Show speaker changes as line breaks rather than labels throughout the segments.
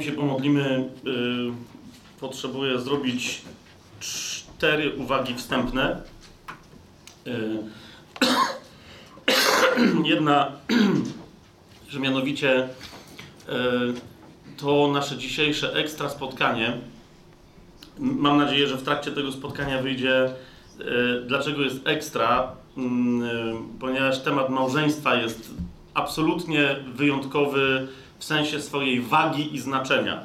Zanim się pomodlimy, yy, potrzebuję zrobić cztery uwagi wstępne. Yy. Jedna, że mianowicie yy, to nasze dzisiejsze ekstra spotkanie. Mam nadzieję, że w trakcie tego spotkania wyjdzie, yy, dlaczego jest ekstra, yy, ponieważ temat małżeństwa jest absolutnie wyjątkowy w sensie swojej wagi i znaczenia.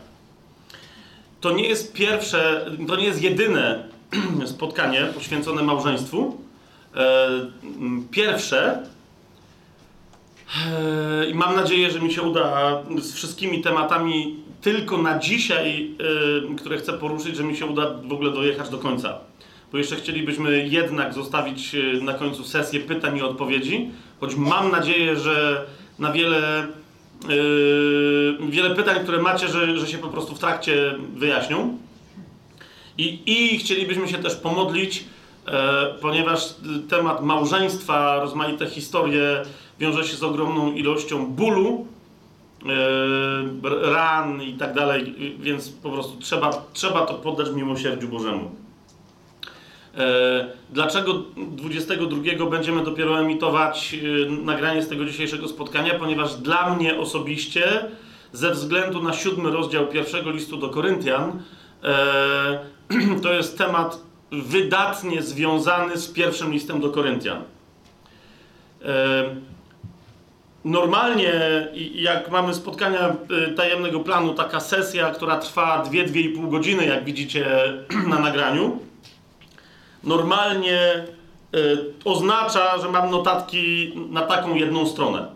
To nie jest pierwsze, to nie jest jedyne spotkanie poświęcone małżeństwu. E, pierwsze, e, i mam nadzieję, że mi się uda z wszystkimi tematami tylko na dzisiaj, e, które chcę poruszyć, że mi się uda w ogóle dojechać do końca. Bo jeszcze chcielibyśmy jednak zostawić na końcu sesję pytań i odpowiedzi, choć mam nadzieję, że na wiele wiele pytań, które macie, że, że się po prostu w trakcie wyjaśnią. I, i chcielibyśmy się też pomodlić, e, ponieważ temat małżeństwa, rozmaite historie wiąże się z ogromną ilością bólu, e, ran i tak dalej, więc po prostu trzeba, trzeba to poddać miłosierdziu Bożemu. E, dlaczego 22 będziemy dopiero emitować e, nagranie z tego dzisiejszego spotkania? Ponieważ dla mnie osobiście, ze względu na siódmy rozdział pierwszego listu do Koryntian, e, to jest temat wydatnie związany z pierwszym listem do Koryntian. Normalnie, jak mamy spotkania tajemnego planu, taka sesja, która trwa 2-2,5 godziny, jak widzicie na nagraniu, normalnie y, oznacza, że mam notatki na taką jedną stronę.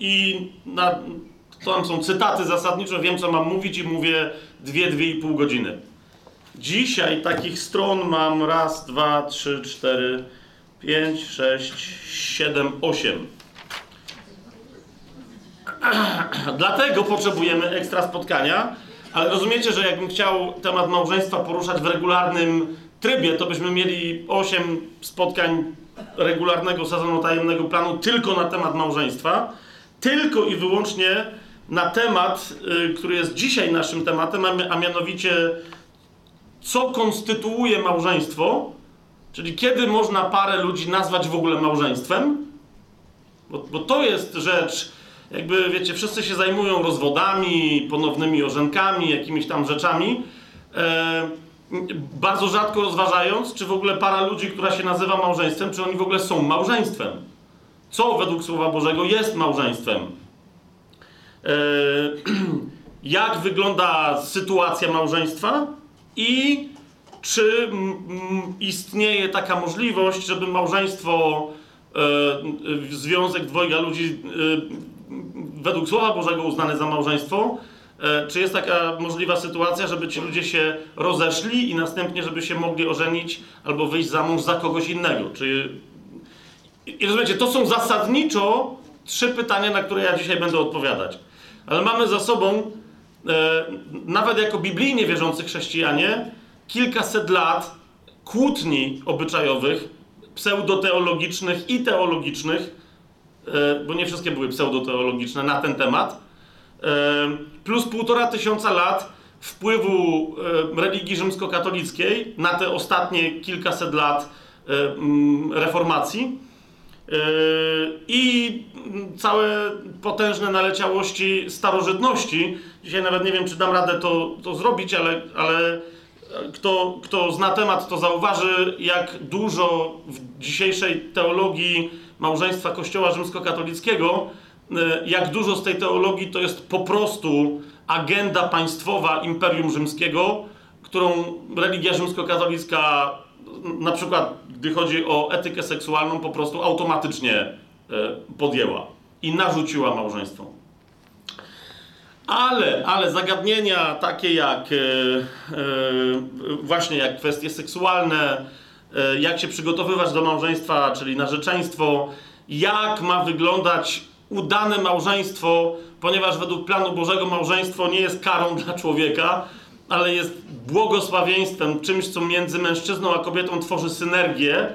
I na, tam są cytaty zasadnicze, wiem co mam mówić i mówię dwie, dwie i pół godziny. Dzisiaj takich stron mam raz, dwa, trzy, cztery, pięć, sześć, siedem, osiem. Dlatego potrzebujemy ekstra spotkania, ale rozumiecie, że jakbym chciał temat małżeństwa poruszać w regularnym trybie, to byśmy mieli 8 spotkań regularnego sezonu tajemnego planu tylko na temat małżeństwa, tylko i wyłącznie na temat, y, który jest dzisiaj naszym tematem, a mianowicie co konstytuuje małżeństwo, czyli kiedy można parę ludzi nazwać w ogóle małżeństwem, bo, bo to jest rzecz, jakby wiecie, wszyscy się zajmują rozwodami, ponownymi orzenkami, jakimiś tam rzeczami. E, bardzo rzadko rozważając, czy w ogóle para ludzi, która się nazywa małżeństwem, czy oni w ogóle są małżeństwem. Co według Słowa Bożego jest małżeństwem? Eee, jak wygląda sytuacja małżeństwa i czy istnieje taka możliwość, żeby małżeństwo, e, związek dwojga ludzi e, według Słowa Bożego uznane za małżeństwo, E, czy jest taka możliwa sytuacja, żeby ci ludzie się rozeszli i następnie, żeby się mogli ożenić albo wyjść za mąż za kogoś innego? Czy... I rozumiecie, to są zasadniczo trzy pytania, na które ja dzisiaj będę odpowiadać. Ale mamy za sobą, e, nawet jako biblijnie wierzący chrześcijanie, kilkaset lat kłótni obyczajowych, pseudoteologicznych i teologicznych, e, bo nie wszystkie były pseudoteologiczne na ten temat plus półtora tysiąca lat wpływu religii rzymskokatolickiej na te ostatnie kilkaset lat reformacji i całe potężne naleciałości starożytności. Dzisiaj nawet nie wiem, czy dam radę to, to zrobić, ale, ale kto, kto zna temat, to zauważy, jak dużo w dzisiejszej teologii małżeństwa Kościoła rzymskokatolickiego E, jak dużo z tej teologii to jest po prostu agenda państwowa Imperium Rzymskiego, którą religia rzymskokatolicka, na przykład gdy chodzi o etykę seksualną, po prostu automatycznie e, podjęła i narzuciła małżeństwo. Ale, ale zagadnienia takie jak e, właśnie jak kwestie seksualne, jak się przygotowywać do małżeństwa, czyli narzeczeństwo, jak ma wyglądać udane małżeństwo, ponieważ według planu Bożego małżeństwo nie jest karą dla człowieka, ale jest błogosławieństwem, czymś, co między mężczyzną a kobietą tworzy synergię.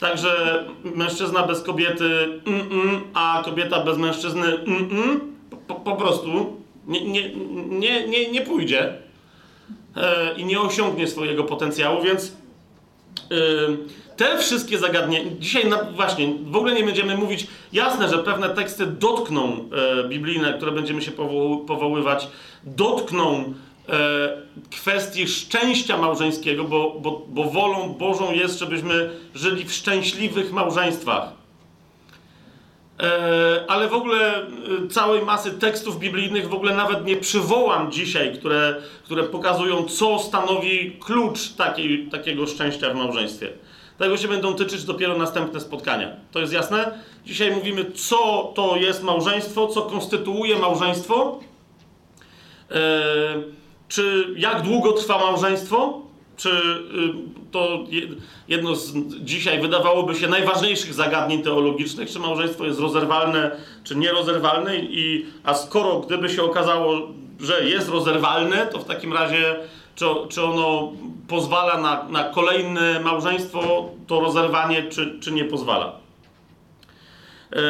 Także mężczyzna bez kobiety, mm -mm, a kobieta bez mężczyzny, mm po, po, prostu nie, nie, nie, nie, nie pójdzie e, i nie osiągnie swojego potencjału, więc e, te wszystkie zagadnienia, dzisiaj na, właśnie w ogóle nie będziemy mówić, jasne, że pewne teksty dotkną e, biblijne, które będziemy się powo powoływać, dotkną e, kwestii szczęścia małżeńskiego, bo, bo, bo wolą Bożą jest, żebyśmy żyli w szczęśliwych małżeństwach. E, ale w ogóle e, całej masy tekstów biblijnych w ogóle nawet nie przywołam dzisiaj, które, które pokazują, co stanowi klucz takiej, takiego szczęścia w małżeństwie. Tego się będą tyczyć dopiero następne spotkania. To jest jasne? Dzisiaj mówimy, co to jest małżeństwo, co konstytuuje małżeństwo, e, czy jak długo trwa małżeństwo, czy y, to jedno z dzisiaj wydawałoby się najważniejszych zagadnień teologicznych, czy małżeństwo jest rozerwalne, czy nierozerwalne, i, a skoro gdyby się okazało, że jest rozerwalne, to w takim razie czy, czy ono pozwala na, na kolejne małżeństwo, to rozerwanie, czy, czy nie pozwala. Yy,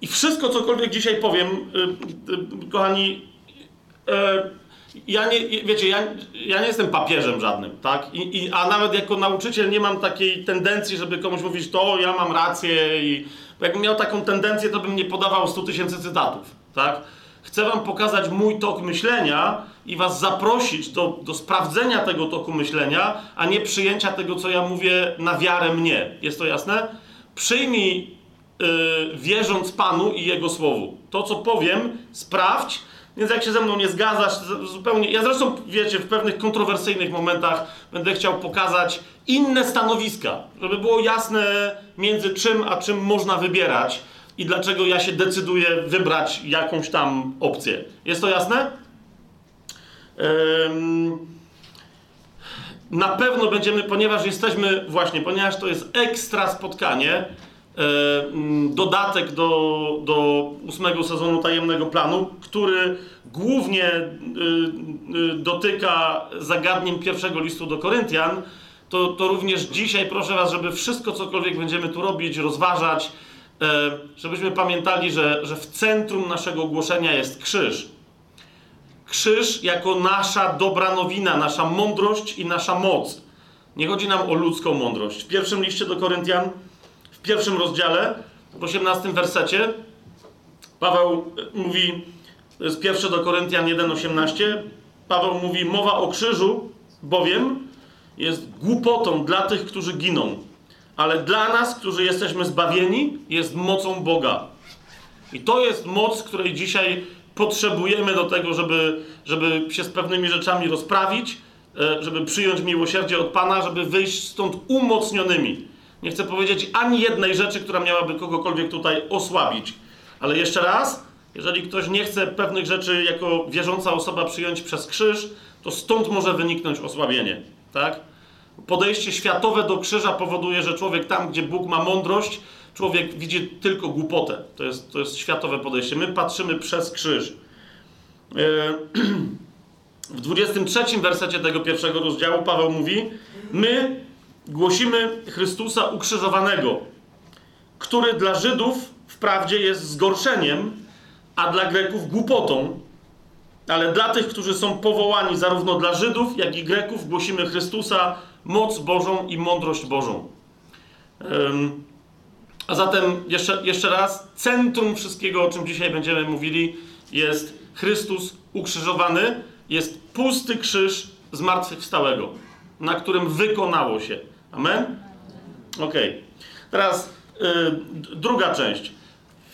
I wszystko, cokolwiek dzisiaj powiem, yy, yy, kochani, yy, ja nie, wiecie, ja, ja nie jestem papieżem żadnym, tak? I, I, a nawet jako nauczyciel nie mam takiej tendencji, żeby komuś mówić, to ja mam rację i jakbym miał taką tendencję, to bym nie podawał 100 tysięcy cytatów, tak? Chcę wam pokazać mój tok myślenia i was zaprosić do, do sprawdzenia tego toku myślenia, a nie przyjęcia tego, co ja mówię na wiarę mnie. Jest to jasne? Przyjmij yy, wierząc Panu i Jego Słowu. To, co powiem, sprawdź, więc jak się ze mną nie zgadzasz, zupełnie. Ja zresztą, wiecie, w pewnych kontrowersyjnych momentach będę chciał pokazać inne stanowiska, żeby było jasne, między czym a czym można wybierać i dlaczego ja się decyduję wybrać jakąś tam opcję. Jest to jasne? Na pewno będziemy, ponieważ jesteśmy, właśnie, ponieważ to jest ekstra spotkanie, dodatek do, do ósmego sezonu Tajemnego Planu, który głównie y, y, dotyka zagadnień pierwszego listu do Koryntian, to, to również dzisiaj proszę Was, żeby wszystko, cokolwiek będziemy tu robić, rozważać, żebyśmy pamiętali, że, że w centrum naszego głoszenia jest krzyż. Krzyż jako nasza dobra nowina, nasza mądrość i nasza moc. Nie chodzi nam o ludzką mądrość. W pierwszym liście do Koryntian pierwszym rozdziale, w 18 wersecie, Paweł e, mówi, to jest pierwsze do Koryntian 1,18, Paweł mówi, mowa o krzyżu, bowiem jest głupotą dla tych, którzy giną, ale dla nas, którzy jesteśmy zbawieni, jest mocą Boga. I to jest moc, której dzisiaj potrzebujemy do tego, żeby, żeby się z pewnymi rzeczami rozprawić, e, żeby przyjąć miłosierdzie od Pana, żeby wyjść stąd umocnionymi. Nie chcę powiedzieć ani jednej rzeczy, która miałaby kogokolwiek tutaj osłabić. Ale jeszcze raz, jeżeli ktoś nie chce pewnych rzeczy jako wierząca osoba przyjąć przez krzyż, to stąd może wyniknąć osłabienie. Tak? Podejście światowe do krzyża powoduje, że człowiek tam, gdzie Bóg ma mądrość, człowiek widzi tylko głupotę. To jest, to jest światowe podejście. My patrzymy przez krzyż. E, w 23 wersecie tego pierwszego rozdziału Paweł mówi: My głosimy Chrystusa ukrzyżowanego, który dla Żydów wprawdzie jest zgorszeniem, a dla Greków głupotą, ale dla tych, którzy są powołani zarówno dla Żydów, jak i Greków, głosimy Chrystusa, moc Bożą i mądrość Bożą. A zatem jeszcze, jeszcze raz, centrum wszystkiego, o czym dzisiaj będziemy mówili, jest Chrystus ukrzyżowany, jest pusty krzyż zmartwychwstałego, na którym wykonało się Amen? Ok. Teraz yy, druga część.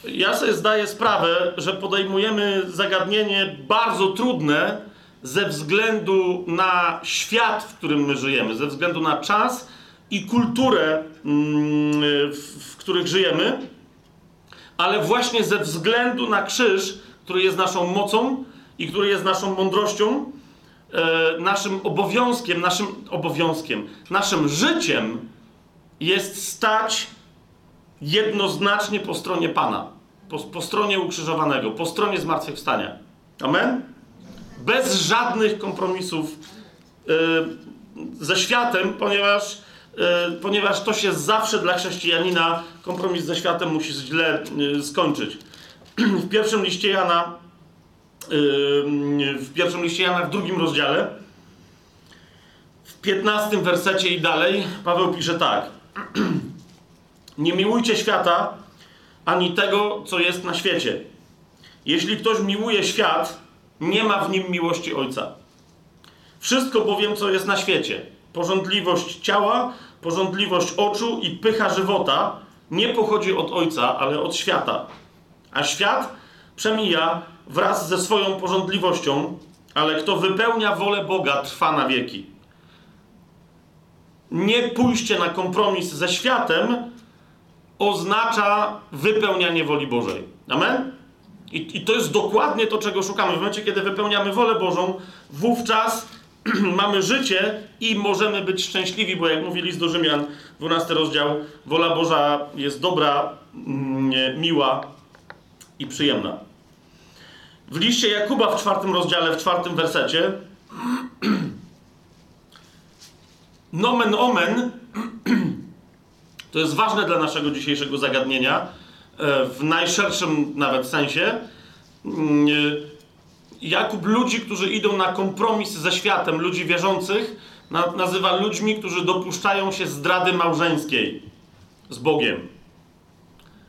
Ja sobie zdaję sprawę, że podejmujemy zagadnienie bardzo trudne ze względu na świat, w którym my żyjemy, ze względu na czas i kulturę, w, w których żyjemy, ale właśnie ze względu na krzyż, który jest naszą mocą i który jest naszą mądrością, e, naszym obowiązkiem, naszym obowiązkiem, naszym życiem jest stać jednoznacznie po stronie Pana, po, po stronie ukrzyżowanego, po stronie zmartwychwstania. Amen? Bez żadnych kompromisów e, ze światem, ponieważ, ponieważ to się zawsze dla chrześcijanina, kompromis ze światem musi źle e, skończyć. W pierwszym liście Jana w pierwszym liście Jana, w drugim rozdziale, w 15 wersecie i dalej, Paweł pisze tak. Nie miłujcie świata, ani tego, co jest na świecie. Jeśli ktoś miłuje świat, nie ma w nim miłości Ojca. Wszystko bowiem, co jest na świecie, porządliwość ciała, porządliwość oczu i pycha żywota, nie pochodzi od Ojca, ale od świata. A świat przemija wraz ze swoją porządliwością, ale kto wypełnia wolę Boga, trwa na wieki. Nie pójście na kompromis ze światem oznacza wypełnianie woli Bożej. Amen? I, I, to jest dokładnie to, czego szukamy. W momencie, kiedy wypełniamy wolę Bożą, wówczas mamy życie i możemy być szczęśliwi, bo jak mówili z do Rzymian, 12 rozdział, wola Boża jest dobra, mm, miła i przyjemna. W liście Jakuba w czwartym rozdziale, w czwartym wersecie nomen omen to jest ważne dla naszego dzisiejszego zagadnienia e, w najszerszym nawet sensie. Jakub ludzi, którzy idą na kompromis ze światem, ludzi wierzących, nazywa ludźmi, którzy dopuszczają się zdrady małżeńskiej z Bogiem.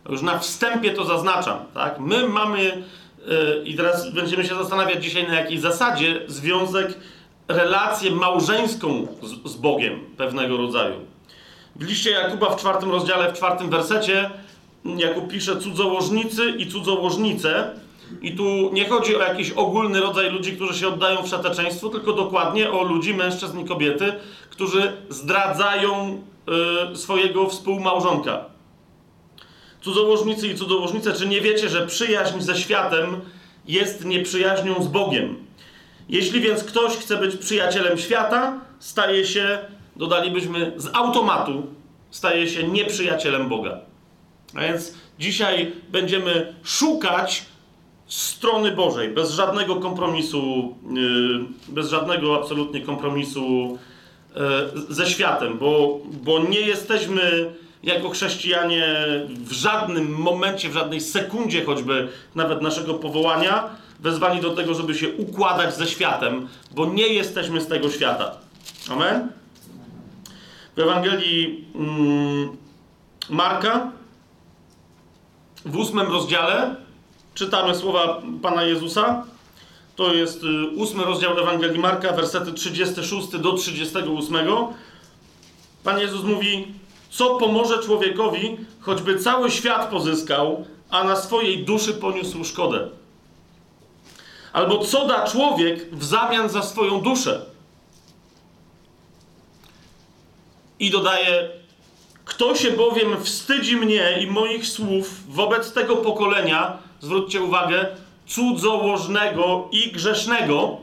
Już na wstępie to zaznaczam, tak? My mamy, yy, i teraz będziemy się zastanawiać dzisiaj na jakiej zasadzie, związek, relację małżeńską z, z Bogiem pewnego rodzaju. W liście Jakuba w czwartym rozdziale, w czwartym wersecie, Jakub pisze cudzołożnicy i cudzołożnice, i tu nie chodzi o jakiś ogólny rodzaj ludzi, którzy się oddają w szateczeństwo, tylko dokładnie o ludzi, mężczyzn i kobiety, którzy zdradzają y, swojego współmałżonka. Cudzołożnicy i cudzołożnice, czy nie wiecie, że przyjaźń ze światem jest nieprzyjaźnią z Bogiem? Jeśli więc ktoś chce być przyjacielem świata, staje się, dodalibyśmy z automatu, staje się nieprzyjacielem Boga. A więc dzisiaj będziemy szukać strony Bożej, bez żadnego kompromisu, yy, bez żadnego absolutnie kompromisu yy, ze światem, bo, bo nie jesteśmy jako chrześcijanie w żadnym momencie, w żadnej sekundzie choćby nawet naszego powołania wezwani do tego, żeby się układać ze światem, bo nie jesteśmy z tego świata. Amen? W Ewangelii mm, Marka w ósmym rozdziale czytamy słowa Pana Jezusa. To jest y, ósmy rozdział Ewangelii Marka, wersety 36 do 38. Pan Jezus mówi, co pomoże człowiekowi, choćby cały świat pozyskał, a na swojej duszy poniósł szkodę? Albo co da człowiek w zamian za swoją duszę? I dodaje, kto się bowiem wstydzi mnie i moich słów wobec tego pokolenia, zwróćcie uwagę, cudzołożnego i grzesznego,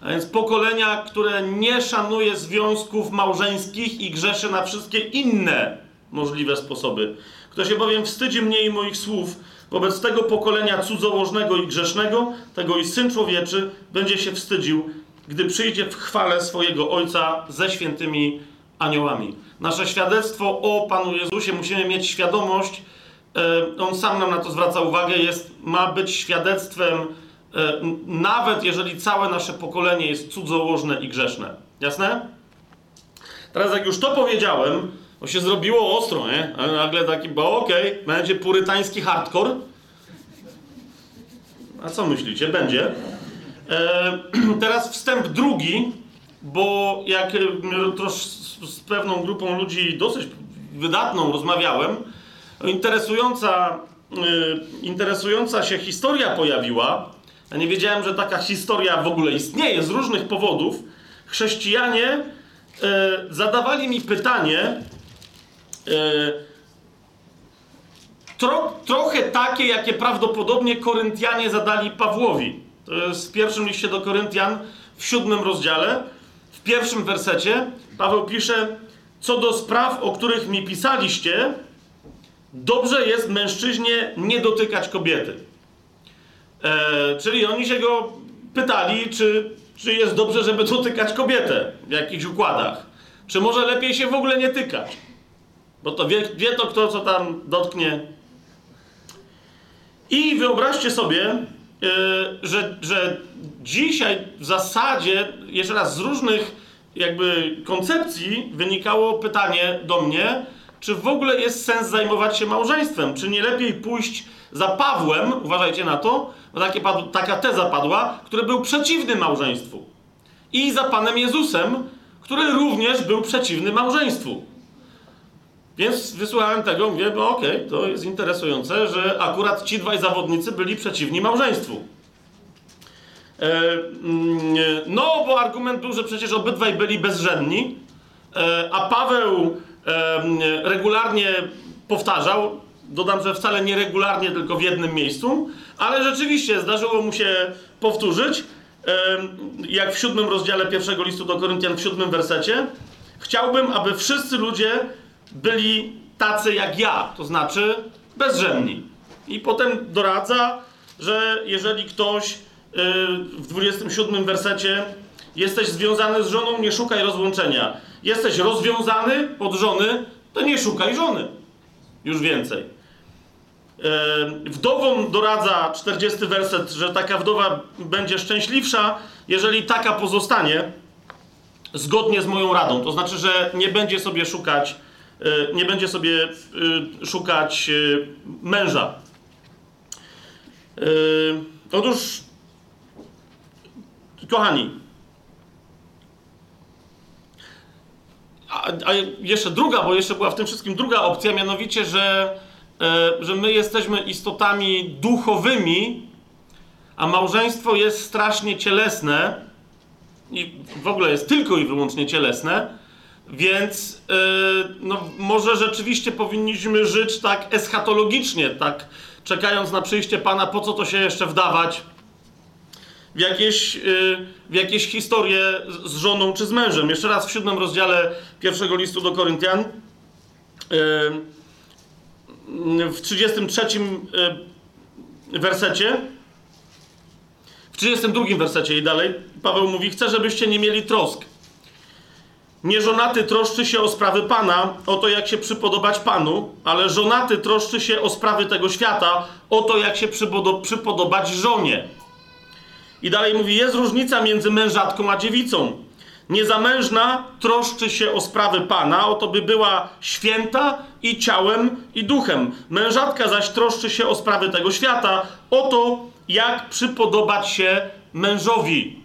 a więc pokolenia, które nie szanuje związków małżeńskich i grzeszy na wszystkie inne możliwe sposoby. Kto się bowiem wstydzi mnie i moich słów, wobec tego pokolenia cudzołożnego i grzesznego, tego i Syn Człowieczy będzie się wstydził, gdy przyjdzie w chwale swojego Ojca ze świętymi aniołami. Nasze świadectwo o Panu Jezusie musimy mieć świadomość, on sam nam na to zwraca uwagę, jest, ma być świadectwem, e, nawet jeżeli całe nasze pokolenie jest cudzołożne i grzeszne. Jasne? Teraz jak już to powiedziałem, to się zrobiło ostro, nie? Ale nagle taki, bo okej, okay, będzie purytański hardcore. A co myślicie? Będzie. E, teraz wstęp drugi, bo jak trosz, z pewną grupą ludzi dosyć wydatną rozmawiałem, interesująca, yy, interesująca się historia pojawiła. Ja nie wiedziałem, że taka historia w ogóle istnieje z różnych powodów. Chrześcijanie yy, zadawali mi pytanie, yy, tro, trochę takie, jakie prawdopodobnie Koryntianie zadali Pawłowi. To jest w pierwszym liście do Koryntian w siódmym rozdziale. W pierwszym wersecie Paweł pisze: Co do spraw, o których mi pisaliście, dobrze jest mężczyźnie nie dotykać kobiety. E, czyli oni się go pytali, czy, czy jest dobrze, żeby dotykać kobietę w jakichś układach. Czy może lepiej się w ogóle nie tykać? Bo to wie, wie to kto, co tam dotknie. I wyobraźcie sobie, że, że dzisiaj w zasadzie, jeszcze raz, z różnych jakby koncepcji wynikało pytanie do mnie, czy w ogóle jest sens zajmować się małżeństwem? Czy nie lepiej pójść za Pawłem, uważajcie na to, bo takie, taka teza padła, który był przeciwny małżeństwu. I za Panem Jezusem, który również był przeciwny małżeństwu. Więc wysłuchałem tego, mówię, no okej, okay, to jest interesujące, że akurat ci dwaj zawodnicy byli przeciwni małżeństwu. E, mm, no, bo argument był, że przecież obydwaj byli bezrzędni, e, a Paweł e, regularnie powtarzał, dodam, że wcale nie regularnie, tylko w jednym miejscu, ale rzeczywiście zdarzyło mu się powtórzyć, jak w siódmym rozdziale pierwszego listu do Koryntian, w siódmym wersecie, chciałbym, aby wszyscy ludzie byli tacy jak ja, to znaczy bezrzędni. I potem doradza, że jeżeli ktoś w 27 wersecie jesteś związany z żoną, nie szukaj rozłączenia. Jesteś rozwiązany od żony, to nie szukaj żony. Już więcej. Wdowom doradza 40 werset, że taka wdowa będzie szczęśliwsza, jeżeli taka pozostanie zgodnie z moją radą. To znaczy, że nie będzie sobie szukać, e, nie będzie sobie e, szukać e, męża. Otóż Kochani, a, a, jeszcze druga, bo jeszcze była w tym wszystkim druga opcja, mianowicie, że, e, że my jesteśmy istotami duchowymi, a małżeństwo jest strasznie cielesne i w ogóle jest tylko i wyłącznie cielesne, więc e, no, może rzeczywiście powinniśmy żyć tak eschatologicznie, tak czekając na przyjście Pana, po co to się jeszcze wdawać w jakieś, y, w jakieś historie z żoną czy z mężem. Jeszcze raz w siódmym rozdziale pierwszego listu do Koryntian, y, w 33 y, wersecie, w 32 wersecie i dalej, Paweł mówi: Chcę, żebyście nie mieli trosk. Nieżonaty troszczy się o sprawy Pana, o to, jak się przypodobać Panu, ale żonaty troszczy się o sprawy tego świata, o to, jak się przypodobać żonie. I dalej mówi, jest różnica między mężatką a dziewicą. Niezamężna troszczy się o sprawy Pana, o to by była święta i ciałem i duchem. Mężatka zaś troszczy się o sprawy tego świata, o to, jak przypodobać się mężowi.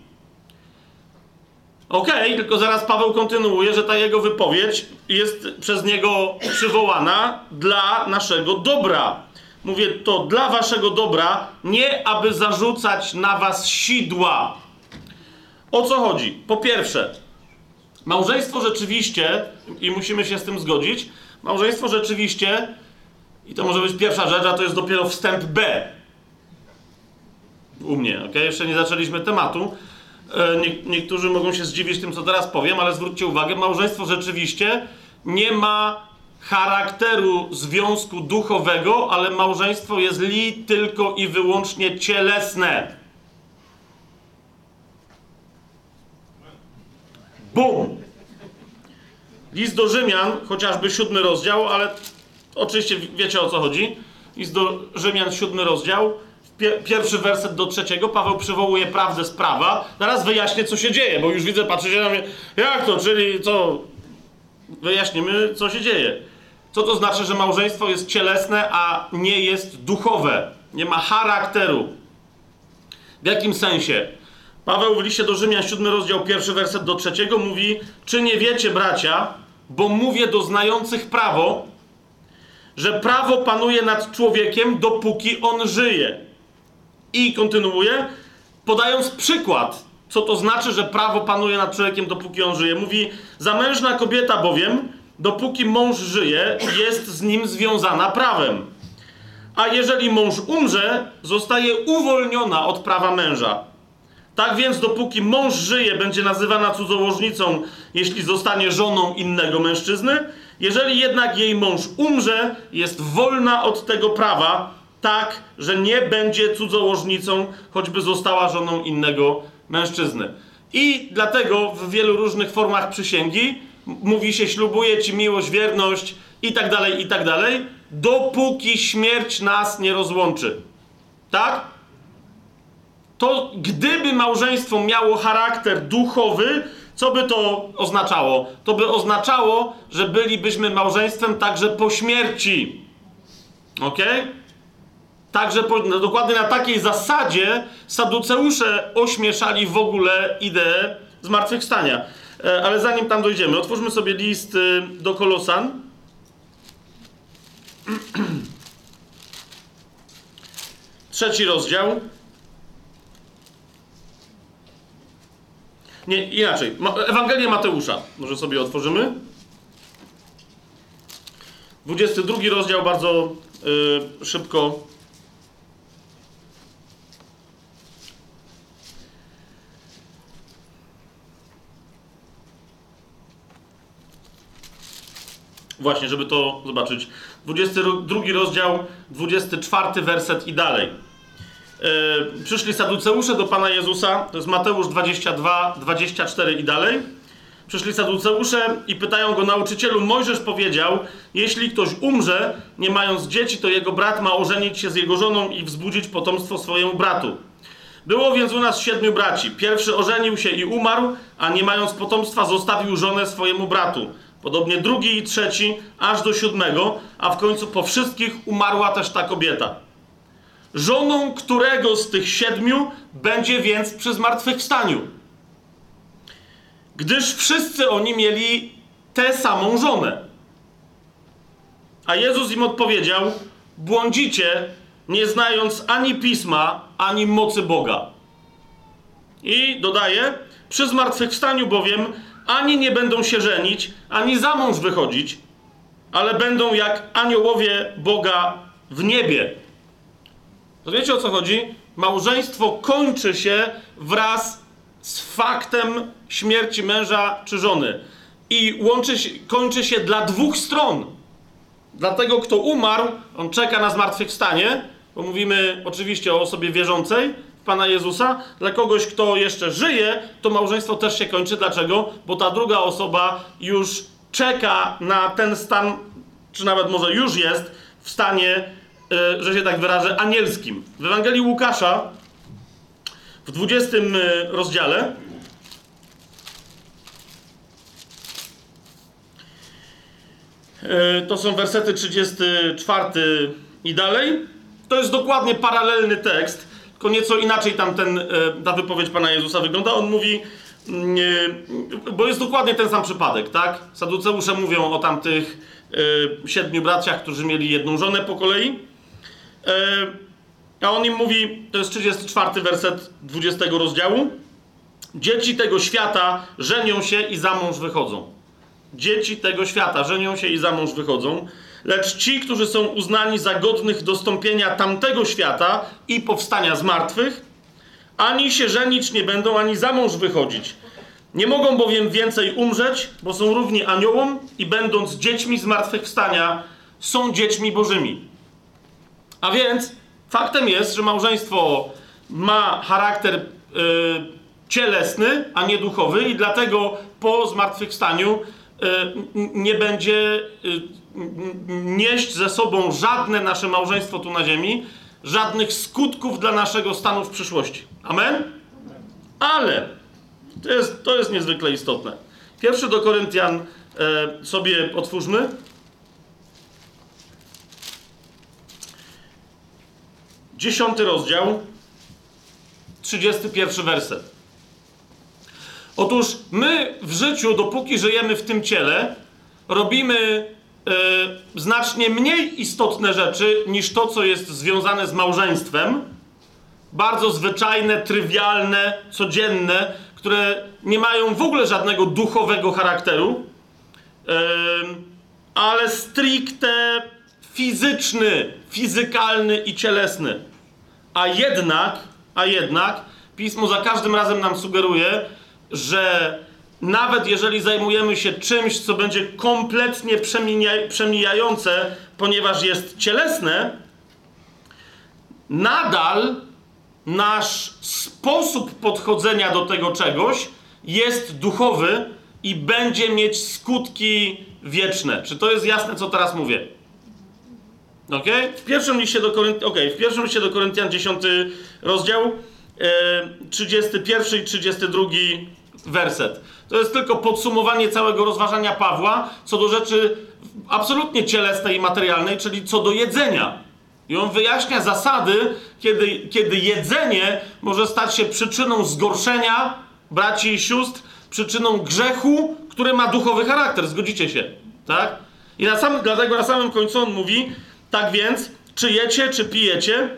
Okej, okay, tylko zaraz Paweł kontynuuje, że ta jego wypowiedź jest przez niego przywołana dla naszego dobra. Mówię to dla waszego dobra, nie aby zarzucać na was sidła. O co chodzi? Po pierwsze, małżeństwo rzeczywiście, i musimy się z tym zgodzić, małżeństwo rzeczywiście, i to może być pierwsza rzecz, a to jest dopiero wstęp B. U mnie, ok? Jeszcze nie zaczęliśmy tematu. E, nie, niektórzy mogą się zdziwić tym, co teraz powiem, ale zwróćcie uwagę, małżeństwo rzeczywiście nie ma charakteru związku duchowego, ale małżeństwo jest li tylko i wyłącznie cielesne. Bum! List do Rzymian, chociażby siódmy rozdział, ale oczywiście wiecie o co chodzi. List do Rzymian, siódmy rozdział, pierwszy werset do trzeciego, Paweł przywołuje prawdę z prawa. Zaraz wyjaśnię, co się dzieje, bo już widzę, patrzycie na mnie, jak to, czyli co? Wyjaśnimy, co się dzieje. Co to znaczy, że małżeństwo jest cielesne, a nie jest duchowe? Nie ma charakteru. W jakim sensie? Paweł w liście do Rzymian, 7 rozdział, pierwszy werset do trzeciego mówi: Czy nie wiecie, bracia, bo mówię do znających prawo, że prawo panuje nad człowiekiem, dopóki on żyje. I kontynuuje, podając przykład, co to znaczy, że prawo panuje nad człowiekiem, dopóki on żyje. Mówi: Zamężna kobieta bowiem dopóki mąż żyje, jest z nim związana prawem. A jeżeli mąż umrze, zostaje uwolniona od prawa męża. Tak więc, dopóki mąż żyje, będzie nazywana cudzołożnicą, jeśli zostanie żoną innego mężczyzny. Jeżeli jednak jej mąż umrze, jest wolna od tego prawa, tak, że nie będzie cudzołożnicą, choćby została żoną innego mężczyzny. I dlatego w wielu różnych formach przysięgi mówi się, ślubuje ci miłość, wierność i tak dalej, i tak dalej, dopóki śmierć nas nie rozłączy. Tak? to gdyby małżeństwo miało charakter duchowy, co by to oznaczało? To by oznaczało, że bylibyśmy małżeństwem także po śmierci. Ok? Także po, no dokładnie na takiej zasadzie saduceusze ośmieszali w ogóle ideę zmartwychwstania. E, ale zanim tam dojdziemy, otwórzmy sobie list y, do Kolosan. Trzeci rozdział. Nie, inaczej. Ewangelię Mateusza. Może sobie otworzymy. 22 rozdział, bardzo y, szybko. Właśnie, żeby to zobaczyć. 22 rozdział, 24 werset i dalej. Yy, przyszli saduceusze do Pana Jezusa, to jest Mateusz 22, 24 i dalej. Przyszli saduceusze i pytają go, nauczycielu, Mojżesz powiedział, jeśli ktoś umrze, nie mając dzieci, to jego brat ma ożenić się z jego żoną i wzbudzić potomstwo swojemu bratu. Było więc u nas siedmiu braci. Pierwszy ożenił się i umarł, a nie mając potomstwa zostawił żonę swojemu bratu. Podobnie drugi i trzeci, aż do siódmego, a w końcu po wszystkich umarła też ta kobieta. Żoną którego z tych siedmiu będzie więc przy zmartwychwstaniu? Gdyż wszyscy oni mieli tę samą żonę. A Jezus im odpowiedział: Błądzicie, nie znając ani pisma, ani mocy Boga. I dodaje: Przy zmartwychwstaniu bowiem ani nie będą się żenić, ani za mąż wychodzić, ale będą jak aniołowie Boga w niebie. To wiecie o co chodzi? Małżeństwo kończy się wraz z faktem śmierci męża czy żony. I łączy się, kończy się dla dwóch stron. Dla tego, kto umarł, on czeka na zmartwychwstanie, bo mówimy oczywiście o osobie wierzącej, Pana Jezusa. Dla kogoś, kto jeszcze żyje, to małżeństwo też się kończy. Dlaczego? Bo ta druga osoba już czeka na ten stan, czy nawet może już jest w stanie, e, że się tak wyrażę, anielskim. W Ewangelii Łukasza w 20 e, rozdziale e, to są wersety 34 i dalej. To jest dokładnie paralelny tekst tylko nieco inaczej tam ten, e, ta wypowiedź Pana Jezusa wygląda. On mówi, mm, e, bo jest dokładnie ten sam przypadek, tak? Saduceusze mówią o tamtych e, siedmiu braciach, którzy mieli jedną żonę po kolei. A on im mówi, to jest 34 werset 20 rozdziału. Dzieci tego świata żenią się i za mąż wychodzą. Dzieci tego świata żenią się i za mąż wychodzą. Lecz ci, którzy są uznani za godnych dostąpienia tamtego świata i powstania z martwych, ani się żenić nie będą, ani za mąż wychodzić. Nie mogą bowiem więcej umrzeć, bo są równi aniołom i będąc dziećmi zmartwychwstania, są dziećmi bożymi. A więc faktem jest, że małżeństwo ma charakter yy, cielesny, a nie duchowy i dlatego po zmartwychwstaniu nie będzie... Yy, nieść ze sobą żadne nasze małżeństwo tu na ziemi, żadnych skutków dla naszego stanu w przyszłości. Amen? Ale to jest, to jest niezwykle istotne. Pierwszy do Koryntian e, sobie otwórzmy. Dziesiąty rozdział, trzydziesty pierwszy werset. Otóż my w życiu, dopóki żyjemy w tym ciele, robimy Y, znacznie mniej istotne rzeczy niż to, co jest związane z małżeństwem. Bardzo zwyczajne, trywialne, codzienne, które nie mają w ogóle żadnego duchowego charakteru, ale stricte fizyczny, fizykalny i cielesny. A jednak, a jednak, pismo za każdym razem nam sugeruje, że nawet jeżeli zajmujemy się czymś, co będzie kompletnie przemijające, ponieważ jest cielesne, nadal nasz sposób podchodzenia do tego czegoś jest duchowy i będzie mieć skutki wieczne. Czy to jest jasne, co teraz mówię? Ok? W pierwszym liście do, Korynt... okay. w pierwszym liście do Koryntian 10 rozdział 31 i 32 werset. To jest tylko podsumowanie całego rozważania Pawła co do rzeczy absolutnie cielesnej i materialnej, czyli co do jedzenia. I on wyjaśnia zasady, kiedy, kiedy jedzenie może stać się przyczyną zgorszenia braci i sióstr, przyczyną grzechu, który ma duchowy charakter. Zgodzicie się, tak? I na samym, dlatego na samym końcu on mówi, tak więc, czy jecie, czy pijecie,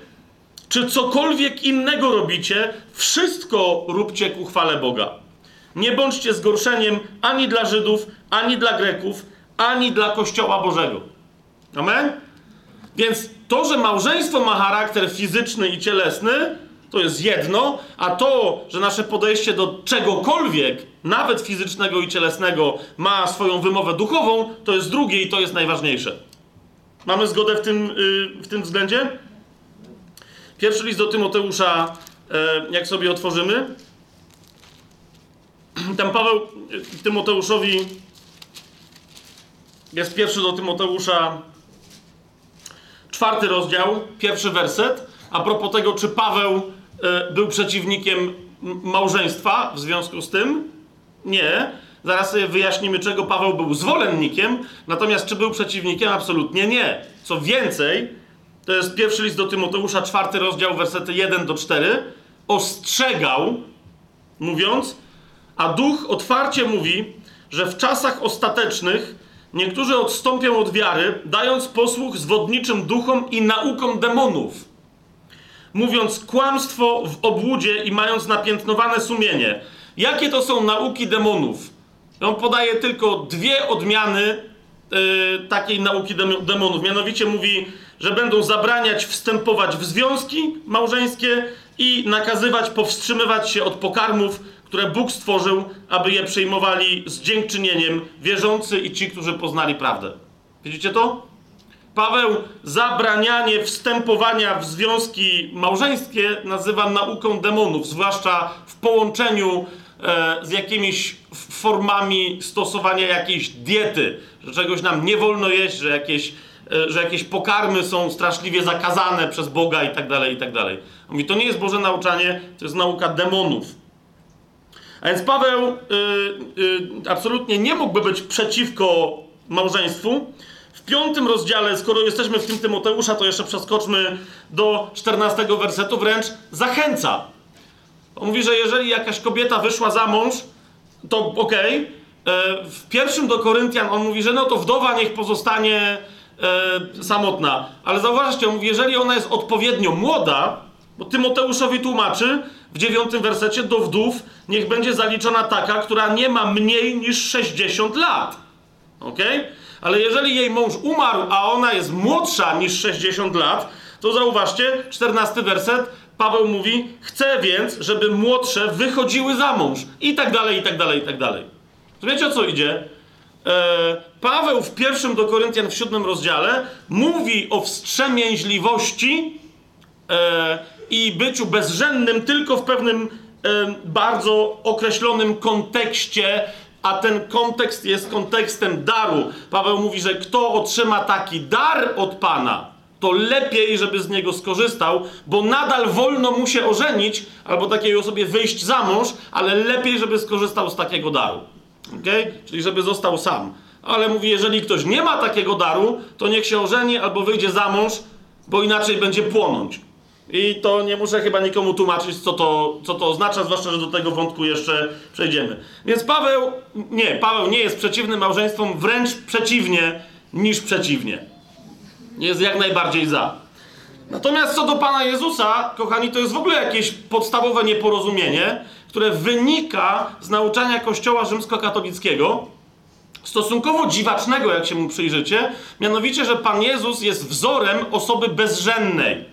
czy cokolwiek innego robicie, wszystko róbcie ku chwale Boga. Nie bądźcie zgorszeniem ani dla Żydów, ani dla Greków, ani dla Kościoła Bożego. Amen? Więc to, że małżeństwo ma charakter fizyczny i cielesny, to jest jedno, a to, że nasze podejście do czegokolwiek, nawet fizycznego i cielesnego, ma swoją wymowę duchową, to jest drugie i to jest najważniejsze. Mamy zgodę w tym, yy, w tym względzie? Pierwszy list do Tymoteusza, yy, jak sobie otworzymy, tam Paweł Tymoteuszowi jest pierwszy do Tymoteusza, czwarty rozdział, pierwszy werset. A propos tego, czy Paweł y, był przeciwnikiem małżeństwa w związku z tym? Nie. Zaraz sobie wyjaśnimy, czego Paweł był zwolennikiem, natomiast czy był przeciwnikiem? Absolutnie nie. Co więcej, to jest pierwszy list do Tymoteusza, czwarty rozdział, wersety 1 do 4. Ostrzegał, mówiąc, a duch otwarcie mówi, że w czasach ostatecznych niektórzy odstąpią od wiary, dając posłuch zwodniczym duchom i naukom demonów, mówiąc kłamstwo w obłudzie i mając napiętnowane sumienie. Jakie to są nauki demonów? On podaje tylko dwie odmiany yy, takiej nauki demonów. Mianowicie mówi, że będą zabraniać wstępować w związki małżeńskie i nakazywać powstrzymywać się od pokarmów, które Bóg stworzył, aby je przyjmowali z dziękczynieniem wierzący i ci, którzy poznali prawdę. Widzicie to? Paweł zabranianie wstępowania w związki małżeńskie nazywa nauką demonów, zwłaszcza w połączeniu e, z jakimiś formami stosowania jakiejś diety, że czegoś nam nie wolno jeść, że jakieś, że jakieś pokarmy są straszliwie zakazane przez Boga i tak dalej, i tak dalej. Mówi, to nie jest Boże nauczanie, to jest nauka demonów. A więc Paweł y, y, absolutnie nie mógłby być przeciwko małżeństwu. W piątym rozdziale, skoro jesteśmy w tym Tymoteusza, to jeszcze przeskoczmy do 14 wersetu, wręcz zachęca. On mówi, że jeżeli jakaś kobieta wyszła za mąż, to okej. Okay. W pierwszym do Koryntian on mówi, że no to wdowa niech pozostanie e, samotna. Ale zauważcie, jeżeli ona jest odpowiednio młoda, bo Tymoteuszowi tłumaczy w dziewiątym wersecie do wdów niech będzie zaliczona taka, która nie ma mniej niż 60 lat. Ok? Ale jeżeli jej mąż umarł, a ona jest młodsza niż 60 lat, to zauważcie, 14 werset, Paweł mówi, chcę więc, żeby młodsze wychodziły za mąż. I tak dalej, i tak dalej, i tak dalej. Wiecie o co idzie? E, Paweł w pierwszym do Koryntian w siódmym rozdziale mówi o wstrzemięźliwości e, i byciu bezrzędnym tylko w pewnym e, bardzo określonym kontekście, a ten kontekst jest kontekstem daru. Paweł mówi, że kto otrzyma taki dar od Pana, to lepiej, żeby z niego skorzystał, bo nadal wolno mu się ożenić albo takiej osobie wyjść za mąż, ale lepiej, żeby skorzystał z takiego daru. Okay? Czyli żeby został sam. Ale mówi, jeżeli ktoś nie ma takiego daru, to niech się ożeni albo wyjdzie za mąż, bo inaczej będzie płonąć. I to nie muszę chyba nikomu tłumaczyć, co to, co to oznacza, zwłaszcza, że do tego wątku jeszcze przejdziemy. Więc Paweł, nie, Paweł nie jest przeciwny małżeństwom, wręcz przeciwnie niż przeciwnie. Jest jak najbardziej za. Natomiast co do Pana Jezusa, kochani, to jest w ogóle jakieś podstawowe nieporozumienie, które wynika z nauczania Kościoła rzymskokatolickiego, stosunkowo dziwacznego, jak się mu przyjrzycie, mianowicie, że Pan Jezus jest wzorem osoby bezżennej.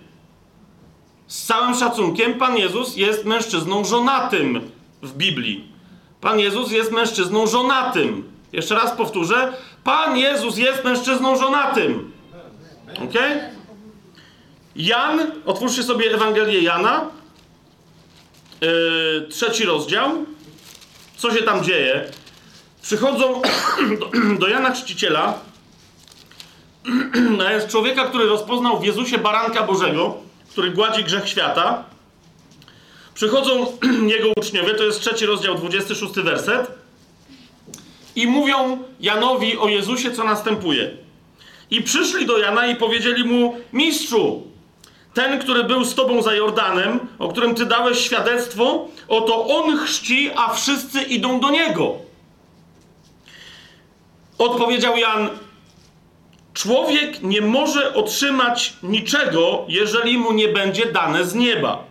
Z całym szacunkiem, Pan Jezus jest mężczyzną żonatym w Biblii. Pan Jezus jest mężczyzną żonatym. Jeszcze raz powtórzę. Pan Jezus jest mężczyzną żonatym. Ok? Jan, otwórzcie sobie Ewangelię Jana, yy, trzeci rozdział. Co się tam dzieje? Przychodzą do, do Jana Czciciela, a jest człowieka, który rozpoznał w Jezusie baranka Bożego który gładzi grzech świata, przychodzą jego uczniowie, to jest trzeci rozdział, 26 werset, i mówią Janowi o Jezusie, co następuje. I przyszli do Jana i powiedzieli mu: Mistrzu, ten, który był z tobą za Jordanem, o którym ty dałeś świadectwo, oto on chrzci, a wszyscy idą do niego. Odpowiedział Jan: Człowiek nie może otrzymać niczego, jeżeli mu nie będzie dane z nieba.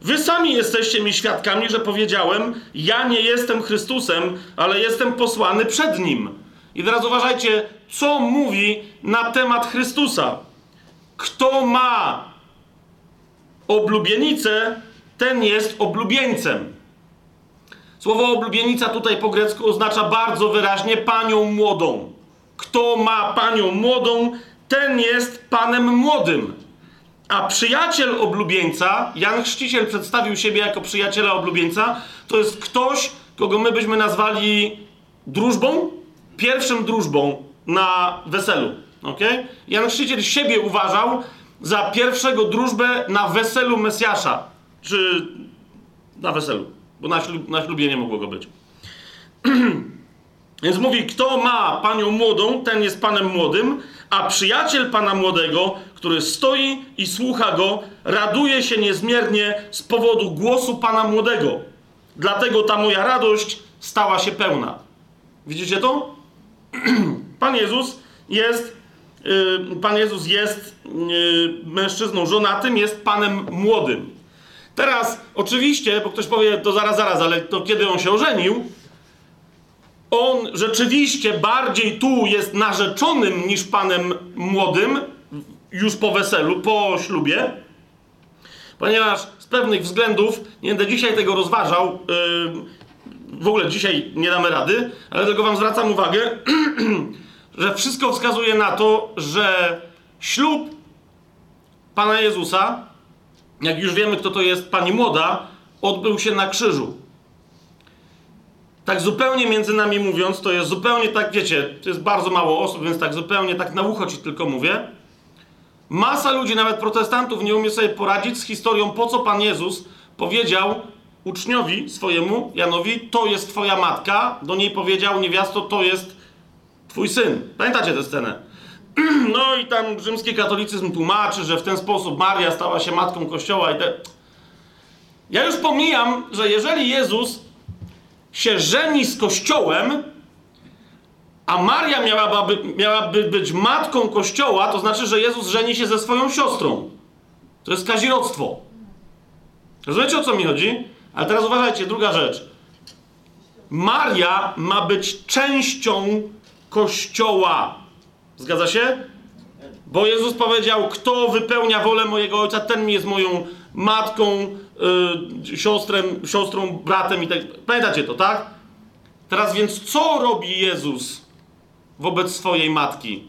Wy sami jesteście mi świadkami, że powiedziałem: Ja nie jestem Chrystusem, ale jestem posłany przed nim. I teraz uważajcie, co mówi na temat Chrystusa. Kto ma oblubienicę, ten jest oblubieńcem. Słowo oblubienica tutaj po grecku oznacza bardzo wyraźnie panią młodą. Kto ma panią młodą, ten jest panem młodym. A przyjaciel oblubieńca, Jan Chrzciciel przedstawił siebie jako przyjaciela oblubieńca, to jest ktoś, kogo my byśmy nazwali drużbą, pierwszym drużbą na weselu. Okay? Jan Chrzciciel siebie uważał za pierwszego drużbę na weselu Mesjasza. Czy na weselu, bo na, ślub, na ślubie nie mogło go być. Więc mówi, kto ma panią młodą, ten jest panem młodym, a przyjaciel pana młodego, który stoi i słucha go, raduje się niezmiernie z powodu głosu pana młodego. Dlatego ta moja radość stała się pełna. Widzicie to? Pan Jezus jest, Pan Jezus jest yy, mężczyzną żonatym, jest panem młodym. Teraz, oczywiście, bo ktoś powie, to zaraz, zaraz, ale to kiedy on się ożenił? On rzeczywiście bardziej tu jest narzeczonym niż panem młodym, już po weselu, po ślubie, ponieważ z pewnych względów, nie będę dzisiaj tego rozważał, yy, w ogóle dzisiaj nie damy rady, ale tylko wam zwracam uwagę, że wszystko wskazuje na to, że ślub Pana Jezusa, jak już wiemy, kto to jest Pani Młoda, odbył się na krzyżu. Tak zupełnie między nami mówiąc, to jest zupełnie tak, wiecie, to jest bardzo mało osób, więc tak zupełnie tak na ucho ci tylko mówię. Masa ludzi, nawet protestantów, nie umie sobie poradzić z historią, po co Pan Jezus powiedział uczniowi swojemu, Janowi, to jest twoja matka, do niej powiedział, niewiasto, to jest twój syn. Pamiętacie tę scenę? No i tam rzymski katolicyzm tłumaczy, że w ten sposób Maria stała się matką Kościoła i te... Ja już pomijam, że jeżeli Jezus się żeni z Kościołem, a Maria miałaby, miałaby być matką Kościoła, to znaczy, że Jezus żeni się ze swoją siostrą. To jest kazirodztwo. Rozumiecie, o co mi chodzi? Ale teraz uważajcie, druga rzecz. Maria ma być częścią Kościoła. Zgadza się? Bo Jezus powiedział, kto wypełnia wolę mojego Ojca, ten mi jest moją matką, yy, siostrem, siostrą, bratem i tak. Pamiętacie to, tak? Teraz więc co robi Jezus wobec swojej matki?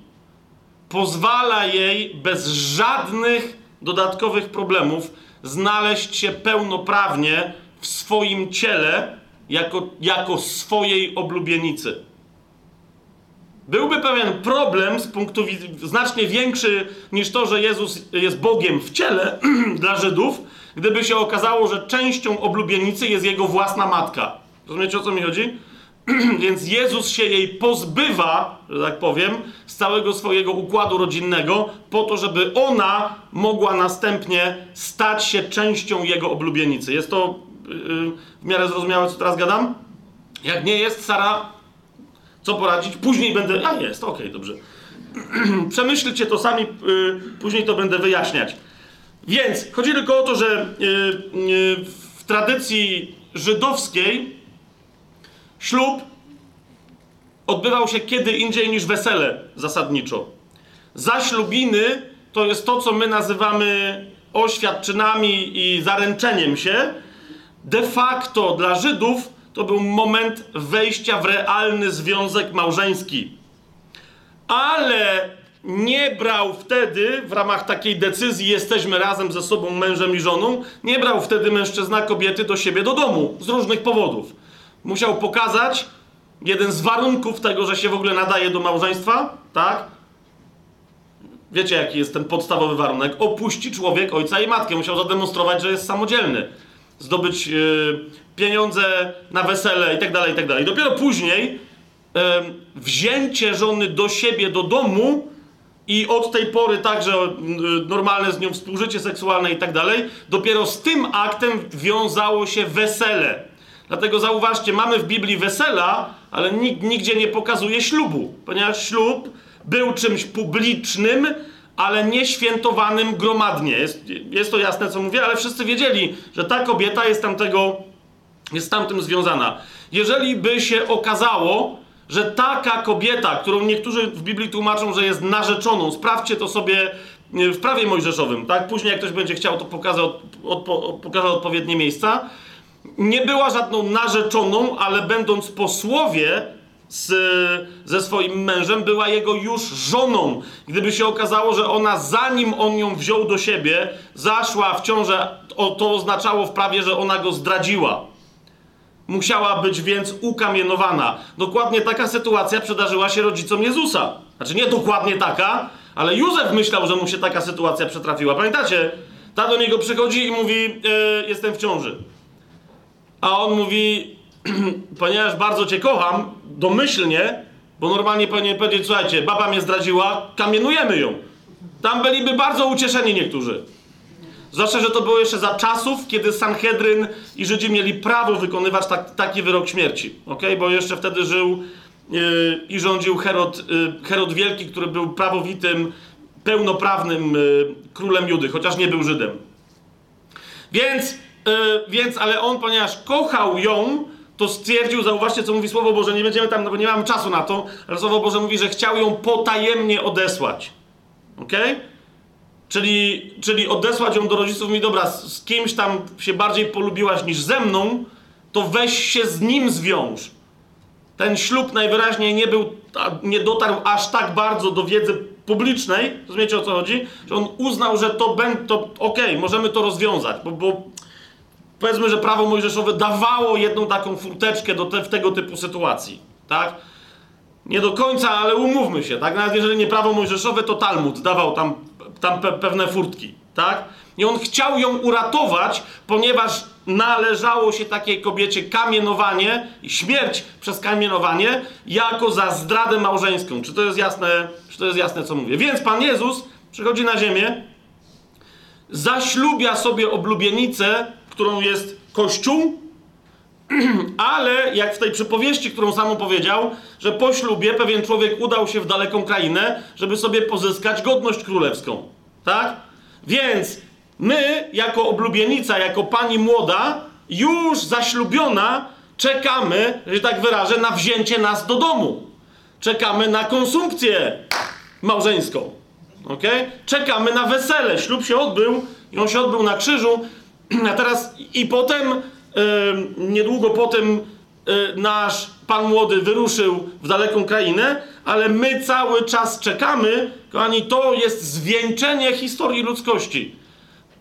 Pozwala jej bez żadnych dodatkowych problemów znaleźć się pełnoprawnie w swoim ciele jako, jako swojej oblubienicy. Byłby pewien problem z punktu widzenia znacznie większy niż to, że Jezus jest Bogiem w ciele dla Żydów, gdyby się okazało, że częścią oblubienicy jest jego własna matka. Rozumiecie o co mi chodzi? Więc Jezus się jej pozbywa, że tak powiem, z całego swojego układu rodzinnego, po to, żeby ona mogła następnie stać się częścią jego oblubienicy. Jest to yy, w miarę zrozumiałe, co teraz gadam? Jak nie jest, Sara co poradzić? Później będę. A jest, okej, okay, dobrze. Przemyślcie to sami, yy, później to będę wyjaśniać. Więc chodzi tylko o to, że yy, yy, w tradycji żydowskiej ślub odbywał się kiedy indziej niż wesele zasadniczo. Zaślubiny to jest to, co my nazywamy oświadczynami i zaręczeniem się. De facto dla Żydów to był moment wejścia w realny związek małżeński. Ale nie brał wtedy, w ramach takiej decyzji, jesteśmy razem ze sobą, mężem i żoną, nie brał wtedy mężczyzna kobiety do siebie do domu z różnych powodów. Musiał pokazać jeden z warunków tego, że się w ogóle nadaje do małżeństwa, tak? Wiecie, jaki jest ten podstawowy warunek? Opuści człowiek ojca i matkę. Musiał zademonstrować, że jest samodzielny. Zdobyć yy, pieniądze na wesele i tak dalej, i tak dalej. Dopiero później wzięcie żony do siebie, do domu i od tej pory także yy, normalne z nią współżycie seksualne i tak dopiero z tym aktem wiązało się wesele. Dlatego zauważcie, mamy w Biblii wesela, ale nikt nigdzie nie pokazuje ślubu, ponieważ ślub był czymś publicznym, ale nie świętowanym gromadnie. Jest, jest to jasne, co mówię, ale wszyscy wiedzieli, że ta kobieta jest tamtego, jest tamtym związana. Jeżeli by się okazało, że taka kobieta, którą niektórzy w Biblii tłumaczą, że jest narzeczoną, sprawdźcie to sobie w prawie mojżeszowym, tak? Później jak ktoś będzie chciał, to pokaże, odpo, odpowiednie miejsca. Nie była żadną narzeczoną, ale będąc posłowie, z, ze swoim mężem, była jego już żoną. Gdyby się okazało, że ona zanim on ją wziął do siebie, zaszła w ciążę, to oznaczało w prawie, że ona go zdradziła. Musiała być więc ukamienowana. Dokładnie taka sytuacja przydarzyła się rodzicom Jezusa. Znaczy nie dokładnie taka, ale Józef myślał, że mu się taka sytuacja przetrafiła. Pamiętacie? Ta do niego przychodzi i mówi: e, Jestem w ciąży. A on mówi: ponieważ bardzo cię kocham, domyślnie, bo normalnie powinien powiedzieć, słuchajcie, baba mnie zdradziła, kamienujemy ją. Tam byliby bardzo ucieszeni niektórzy. Zwłaszcza, że to było jeszcze za czasów, kiedy Sanhedryn i Żydzi mieli prawo wykonywać tak, taki wyrok śmierci. Okay? Bo jeszcze wtedy żył yy, i rządził Herod, yy, Herod Wielki, który był prawowitym, pełnoprawnym yy, królem Judy, chociaż nie był Żydem. Więc, więc, ale on, ponieważ kochał ją, to stwierdził, zauważcie, co mówi Słowo Boże, nie będziemy tam, no bo nie mamy czasu na to, ale Słowo Boże mówi, że chciał ją potajemnie odesłać. Ok? Czyli, czyli odesłać ją do rodziców, mi dobra, z kimś tam się bardziej polubiłaś niż ze mną, to weź się z nim zwiąż. Ten ślub najwyraźniej nie był, nie dotarł aż tak bardzo do wiedzy publicznej, rozumiecie o co chodzi? Że on uznał, że to będzie, to okej, okay, możemy to rozwiązać, bo, bo powiedzmy, że prawo mojżeszowe dawało jedną taką furteczkę do te, w tego typu sytuacji, tak? Nie do końca, ale umówmy się, tak? Nawet jeżeli nie prawo mojżeszowe, to Talmud dawał tam, tam pe pewne furtki, tak? I on chciał ją uratować, ponieważ należało się takiej kobiecie kamienowanie i śmierć przez kamienowanie jako za zdradę małżeńską. Czy to jest jasne, czy to jest jasne co mówię? Więc Pan Jezus przychodzi na ziemię, zaślubia sobie oblubienicę którą jest Kościół, ale jak w tej przypowieści, którą sam powiedział, że po ślubie pewien człowiek udał się w daleką krainę, żeby sobie pozyskać godność królewską. Tak? Więc my, jako oblubienica, jako pani młoda, już zaślubiona, czekamy, że tak wyrażę, na wzięcie nas do domu. Czekamy na konsumpcję małżeńską. Okay? Czekamy na wesele. Ślub się odbył i on się odbył na krzyżu. A teraz i potem, y, niedługo potem y, nasz Pan Młody wyruszył w daleką krainę, ale my cały czas czekamy, kochani, to jest zwieńczenie historii ludzkości.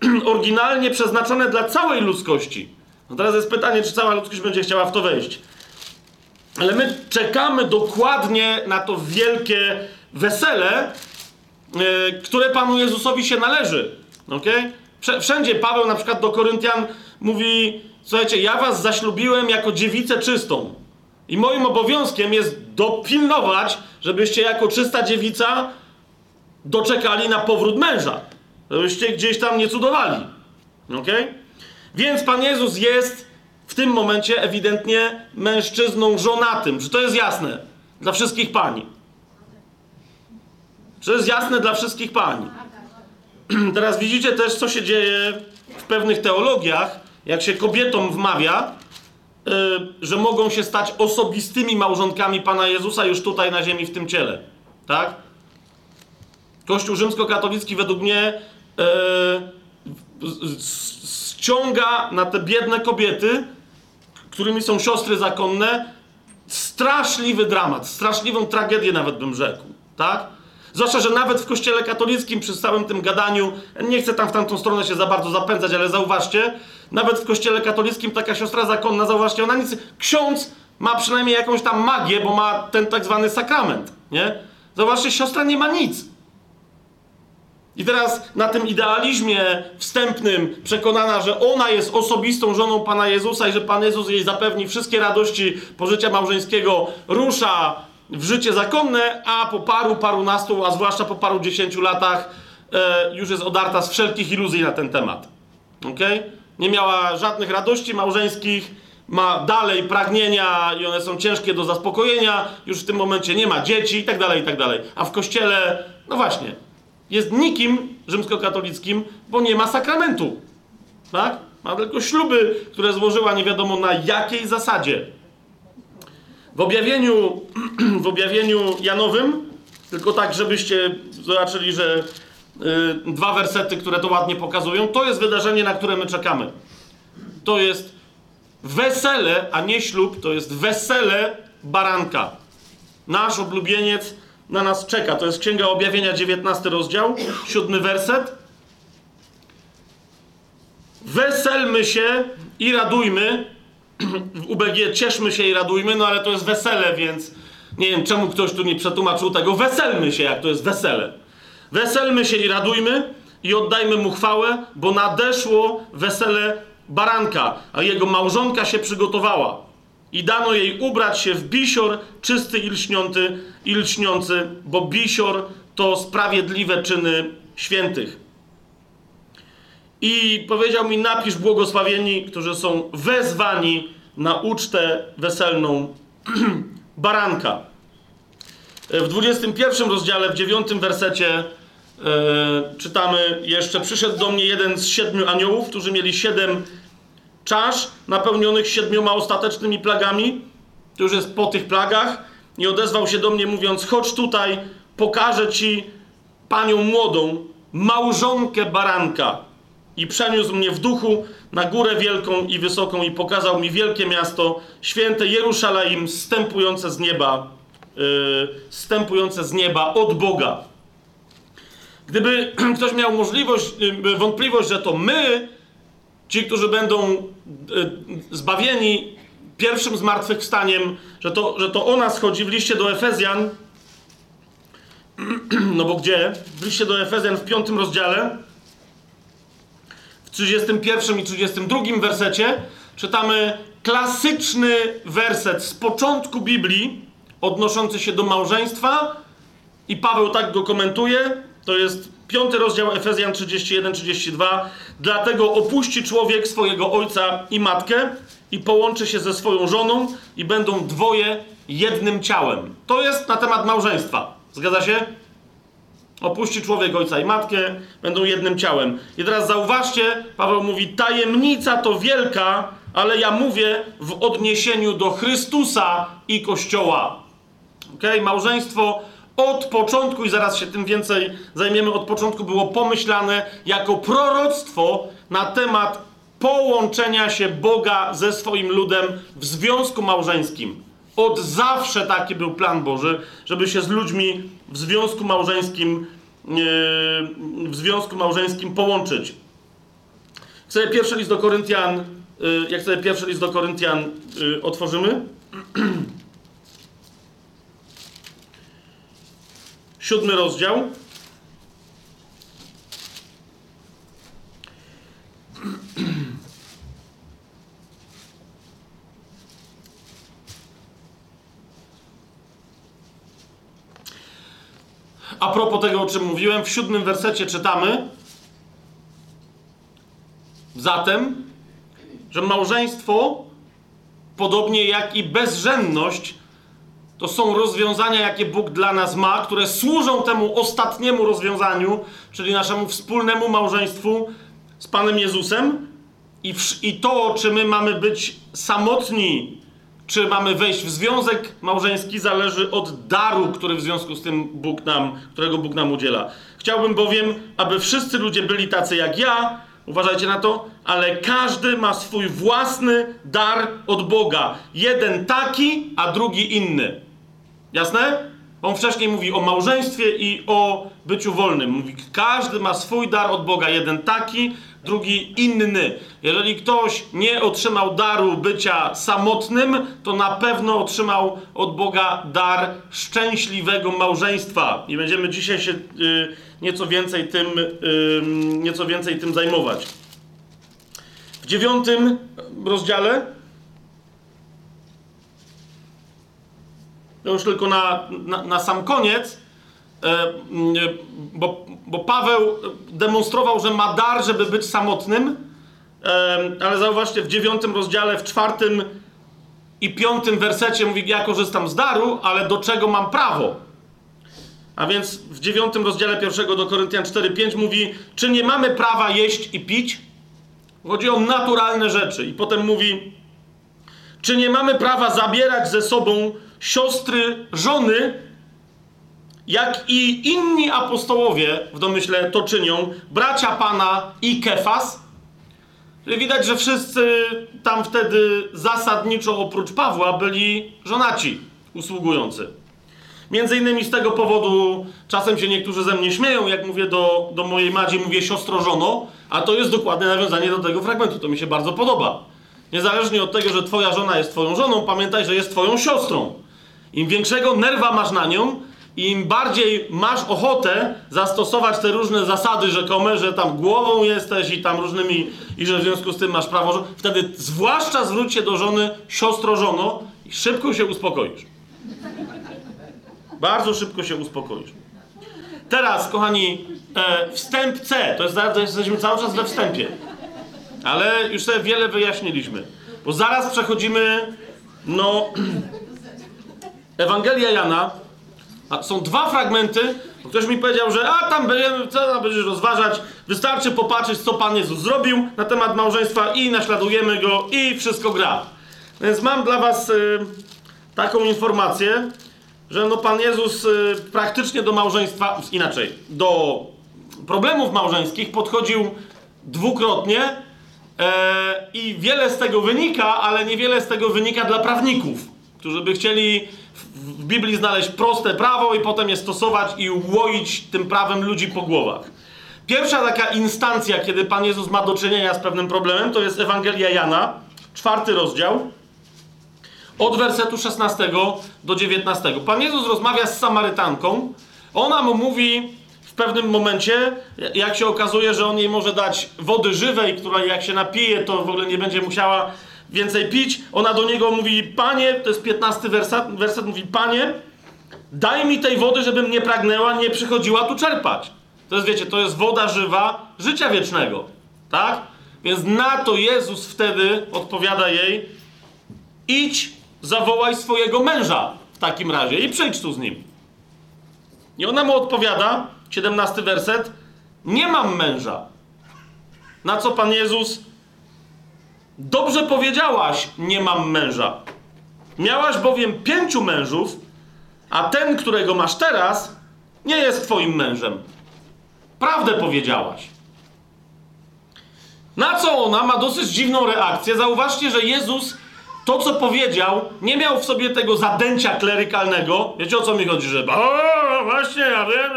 Oryginalnie przeznaczone dla całej ludzkości. No teraz jest pytanie, czy cała ludzkość będzie chciała w to wejść. Ale my czekamy dokładnie na to wielkie wesele, yy, które Panu Jezusowi się należy. Okay? Wszędzie Paweł na przykład do Koryntian mówi: Słuchajcie, ja was zaślubiłem jako dziewicę czystą. I moim obowiązkiem jest dopilnować, żebyście jako czysta dziewica doczekali na powrót męża. Żebyście gdzieś tam nie cudowali. Ok? Więc Pan Jezus jest w tym momencie ewidentnie mężczyzną żonatym. Czy to jest jasne? Dla wszystkich pani. Czy jest jasne dla wszystkich pani? Teraz widzicie też, co się dzieje w pewnych teologiach, jak się kobietom wmawia, yy, że mogą się stać osobistymi małżonkami Pana Jezusa już tutaj na ziemi, w tym ciele. Tak? Kościół rzymskokatolicki według mnie yy, ściąga na te biedne kobiety, którymi są siostry zakonne, straszliwy dramat, straszliwą tragedię nawet bym rzekł. Tak? Zwłaszcza, że nawet w kościele katolickim przy całym tym gadaniu, nie chcę tam w tamtą stronę się za bardzo zapędzać, ale zauważcie, nawet w kościele katolickim taka siostra zakonna, zauważcie, ona nic, ksiądz ma przynajmniej jakąś tam magię, bo ma ten tak zwany sakrament, nie? Zauważcie, siostra nie ma nic. I teraz na tym idealizmie wstępnym, przekonana, że ona jest osobistą żoną Pana Jezusa i że Pan Jezus jej zapewni wszystkie radości pożycia małżeńskiego, rusza w życie zakonne, a po paru, parunastu, a zwłaszcza po paru dziesięciu latach e, już jest odarta z wszelkich iluzji na ten temat. Okay? Nie miała żadnych radości małżeńskich, ma dalej pragnienia i one są ciężkie do zaspokojenia, już w tym momencie nie ma dzieci i tak dalej, i tak dalej. A w kościele, no właśnie, jest nikim rzymskokatolickim, bo nie ma sakramentu. Tak? Ma tylko śluby, które złożyła nie wiadomo na jakiej zasadzie. W objawieniu, w objawieniu Janowym, tylko tak, żebyście zobaczyli, że yy, dwa wersety, które to ładnie pokazują, to jest wydarzenie, na które my czekamy. To jest wesele, a nie ślub, to jest wesele baranka. Nasz oblubieniec na nas czeka. To jest Księga Objawienia, 19 rozdział, 7 werset. Weselmy się i radujmy. UBG cieszmy się i radujmy, no ale to jest wesele, więc nie wiem, czemu ktoś tu nie przetłumaczył tego. Weselmy się, jak to jest wesele. Weselmy się i radujmy i oddajmy mu chwałę, bo nadeszło wesele baranka, a jego małżonka się przygotowała. I dano jej ubrać się w bisior czysty i lśniący, i lśniący, bo bisior to sprawiedliwe czyny świętych. I powiedział mi, napisz błogosławieni, którzy są wezwani na ucztę weselną baranka. W 21 rozdziale, w 9 wersecie yy, czytamy jeszcze, przyszedł do mnie jeden z siedmiu aniołów, którzy mieli siedem czasz napełnionych siedmioma ostatecznymi plagami. To już jest po tych plagach. I odezwał się do mnie, mówiąc: Chodź tutaj, pokażę ci panią młodą, małżonkę baranka. I przeniósł mnie w duchu na górę wielką i wysoką, i pokazał mi wielkie miasto, święte Jerusalem, stępujące z nieba, yy, stępujące z nieba od Boga. Gdyby ktoś miał możliwość, yy, wątpliwość, że to my ci, którzy będą e, zbawieni pierwszym zmartwychwstaniem, że to, że to o nas chodzi w liście do Efezjan, no bo gdzie? W liście do Efezjan w piątym rozdziale, w 31 i 32 wersecie czytamy klasyczny werset z początku Biblii odnoszący się do małżeństwa i Paweł tak go komentuje. To jest Piąty rozdział Efezjan 31-32. Dlatego opuści człowiek swojego ojca i matkę i połączy się ze swoją żoną i będą dwoje jednym ciałem. To jest na temat małżeństwa. Zgadza się? Opuści człowiek ojca i matkę, będą jednym ciałem. I teraz zauważcie, Paweł mówi, tajemnica to wielka, ale ja mówię w odniesieniu do Chrystusa i Kościoła. Ok? Małżeństwo od początku, i zaraz się tym więcej zajmiemy, od początku było pomyślane jako proroctwo na temat połączenia się Boga ze swoim ludem w związku małżeńskim. Od zawsze taki był plan Boży, żeby się z ludźmi w związku małżeńskim, w związku małżeńskim połączyć. Jak sobie pierwszy list do Koryntian, jak sobie pierwszy list do Koryntian otworzymy, siódmy rozdział. A propos tego, o czym mówiłem, w siódmym wersecie czytamy zatem, że małżeństwo, podobnie jak i bezrzędność, to są rozwiązania, jakie Bóg dla nas ma, które służą temu ostatniemu rozwiązaniu, czyli naszemu wspólnemu małżeństwu z Panem Jezusem. I, w, I to, czy my mamy być samotni, czy mamy wejść w związek małżeński, zależy od daru, który w związku z tym Bóg nam, którego Bóg nam udziela. Chciałbym bowiem, aby wszyscy ludzie byli tacy jak ja, uważajcie na to, ale każdy ma swój własny dar od Boga. Jeden taki, a drugi inny. Jasne? On wcześniej mówi o małżeństwie i o byciu wolnym. Mówi, każdy ma swój dar od Boga, jeden taki, drugi inny. Jeżeli ktoś nie otrzymał daru bycia samotnym, to na pewno otrzymał od Boga dar szczęśliwego małżeństwa. I będziemy dzisiaj się y, nieco, więcej tym, y, nieco więcej tym zajmować. W dziewiątym rozdziale już tylko na, na, na sam koniec, bo, bo Paweł demonstrował, że ma dar, żeby być samotnym, e, ale zauważcie, w dziewiątym rozdziale, w czwartym i piątym wersecie mówi, ja korzystam z daru, ale do czego mam prawo? A więc w dziewiątym rozdziale pierwszego do Koryntian 4:5 mówi, czy nie mamy prawa jeść i pić? Chodzi o naturalne rzeczy. I potem mówi, czy nie mamy prawa zabierać ze sobą siostry, żony, jak i inni apostołowie w domyśle to czynią, bracia Pana i Kefas. Widać, że wszyscy tam wtedy zasadniczo oprócz Pawła byli żonaci usługujący. Między innymi z tego powodu czasem się niektórzy ze mnie śmieją, jak mówię do, do mojej Madzi, mówię siostro żono, a to jest dokładne nawiązanie do tego fragmentu. To mi się bardzo podoba. Niezależnie od tego, że twoja żona jest twoją żoną, pamiętaj, że jest twoją siostrą. Im większego nerwa masz na nią, im bardziej masz ochotę zastosować te różne zasady rzekome, że tam głową jesteś i tam różnymi, i że w związku z tym masz prawo, wtedy zwłaszcza zwróć się do żony siostro żono i szybko się uspokoisz. Bardzo szybko się uspokoisz. Teraz, kochani, e, wstęp C, to jest, jesteśmy cały czas we wstępie, ale już sobie wiele wyjaśniliśmy, bo zaraz przechodzimy, no, Ewangelia Jana, a są dwa fragmenty, bo ktoś mi powiedział, że a tam będziemy, co tam będziesz rozważać, wystarczy popatrzeć, co Pan Jezus zrobił na temat małżeństwa i naśladujemy Go i wszystko gra. Więc mam dla Was y, taką informację, że no Pan Jezus y, praktycznie do małżeństwa, inaczej, do problemów małżeńskich podchodził dwukrotnie e, i wiele z tego wynika, ale niewiele z tego wynika dla prawników, którzy by chcieli w Biblii znaleźć proste prawo i potem je stosować i łoić tym prawem ludzi po głowach. Pierwsza taka instancja, kiedy Pan Jezus ma do czynienia z pewnym problemem, to jest Ewangelia Jana, czwarty rozdział, od wersetu 16 do 19. Pan Jezus rozmawia z Samarytanką. Ona mu mówi w pewnym momencie, jak się okazuje, że on jej może dać wody żywej, która jak się napije, to w ogóle nie będzie musiała więcej pić. Ona do niego mówi, panie, to jest 15 werset, werset mówi, panie, daj mi tej wody, żebym nie pragnęła, nie przychodziła tu czerpać. To jest, wiecie, to jest woda żywa życia wiecznego, tak? Więc na to Jezus wtedy odpowiada jej, idź, zawołaj swojego męża w takim razie i przyjdź tu z nim. I ona mu odpowiada, 17 werset, nie mam męża. Na co Pan Jezus Dobrze powiedziałaś, nie mam męża. Miałaś bowiem pięciu mężów, a ten, którego masz teraz, nie jest twoim mężem. Prawdę powiedziałaś. Na co ona ma dosyć dziwną reakcję. Zauważcie, że Jezus to, co powiedział, nie miał w sobie tego zadęcia klerykalnego. Wiecie o co mi chodzi, że o, właśnie, ja wiem,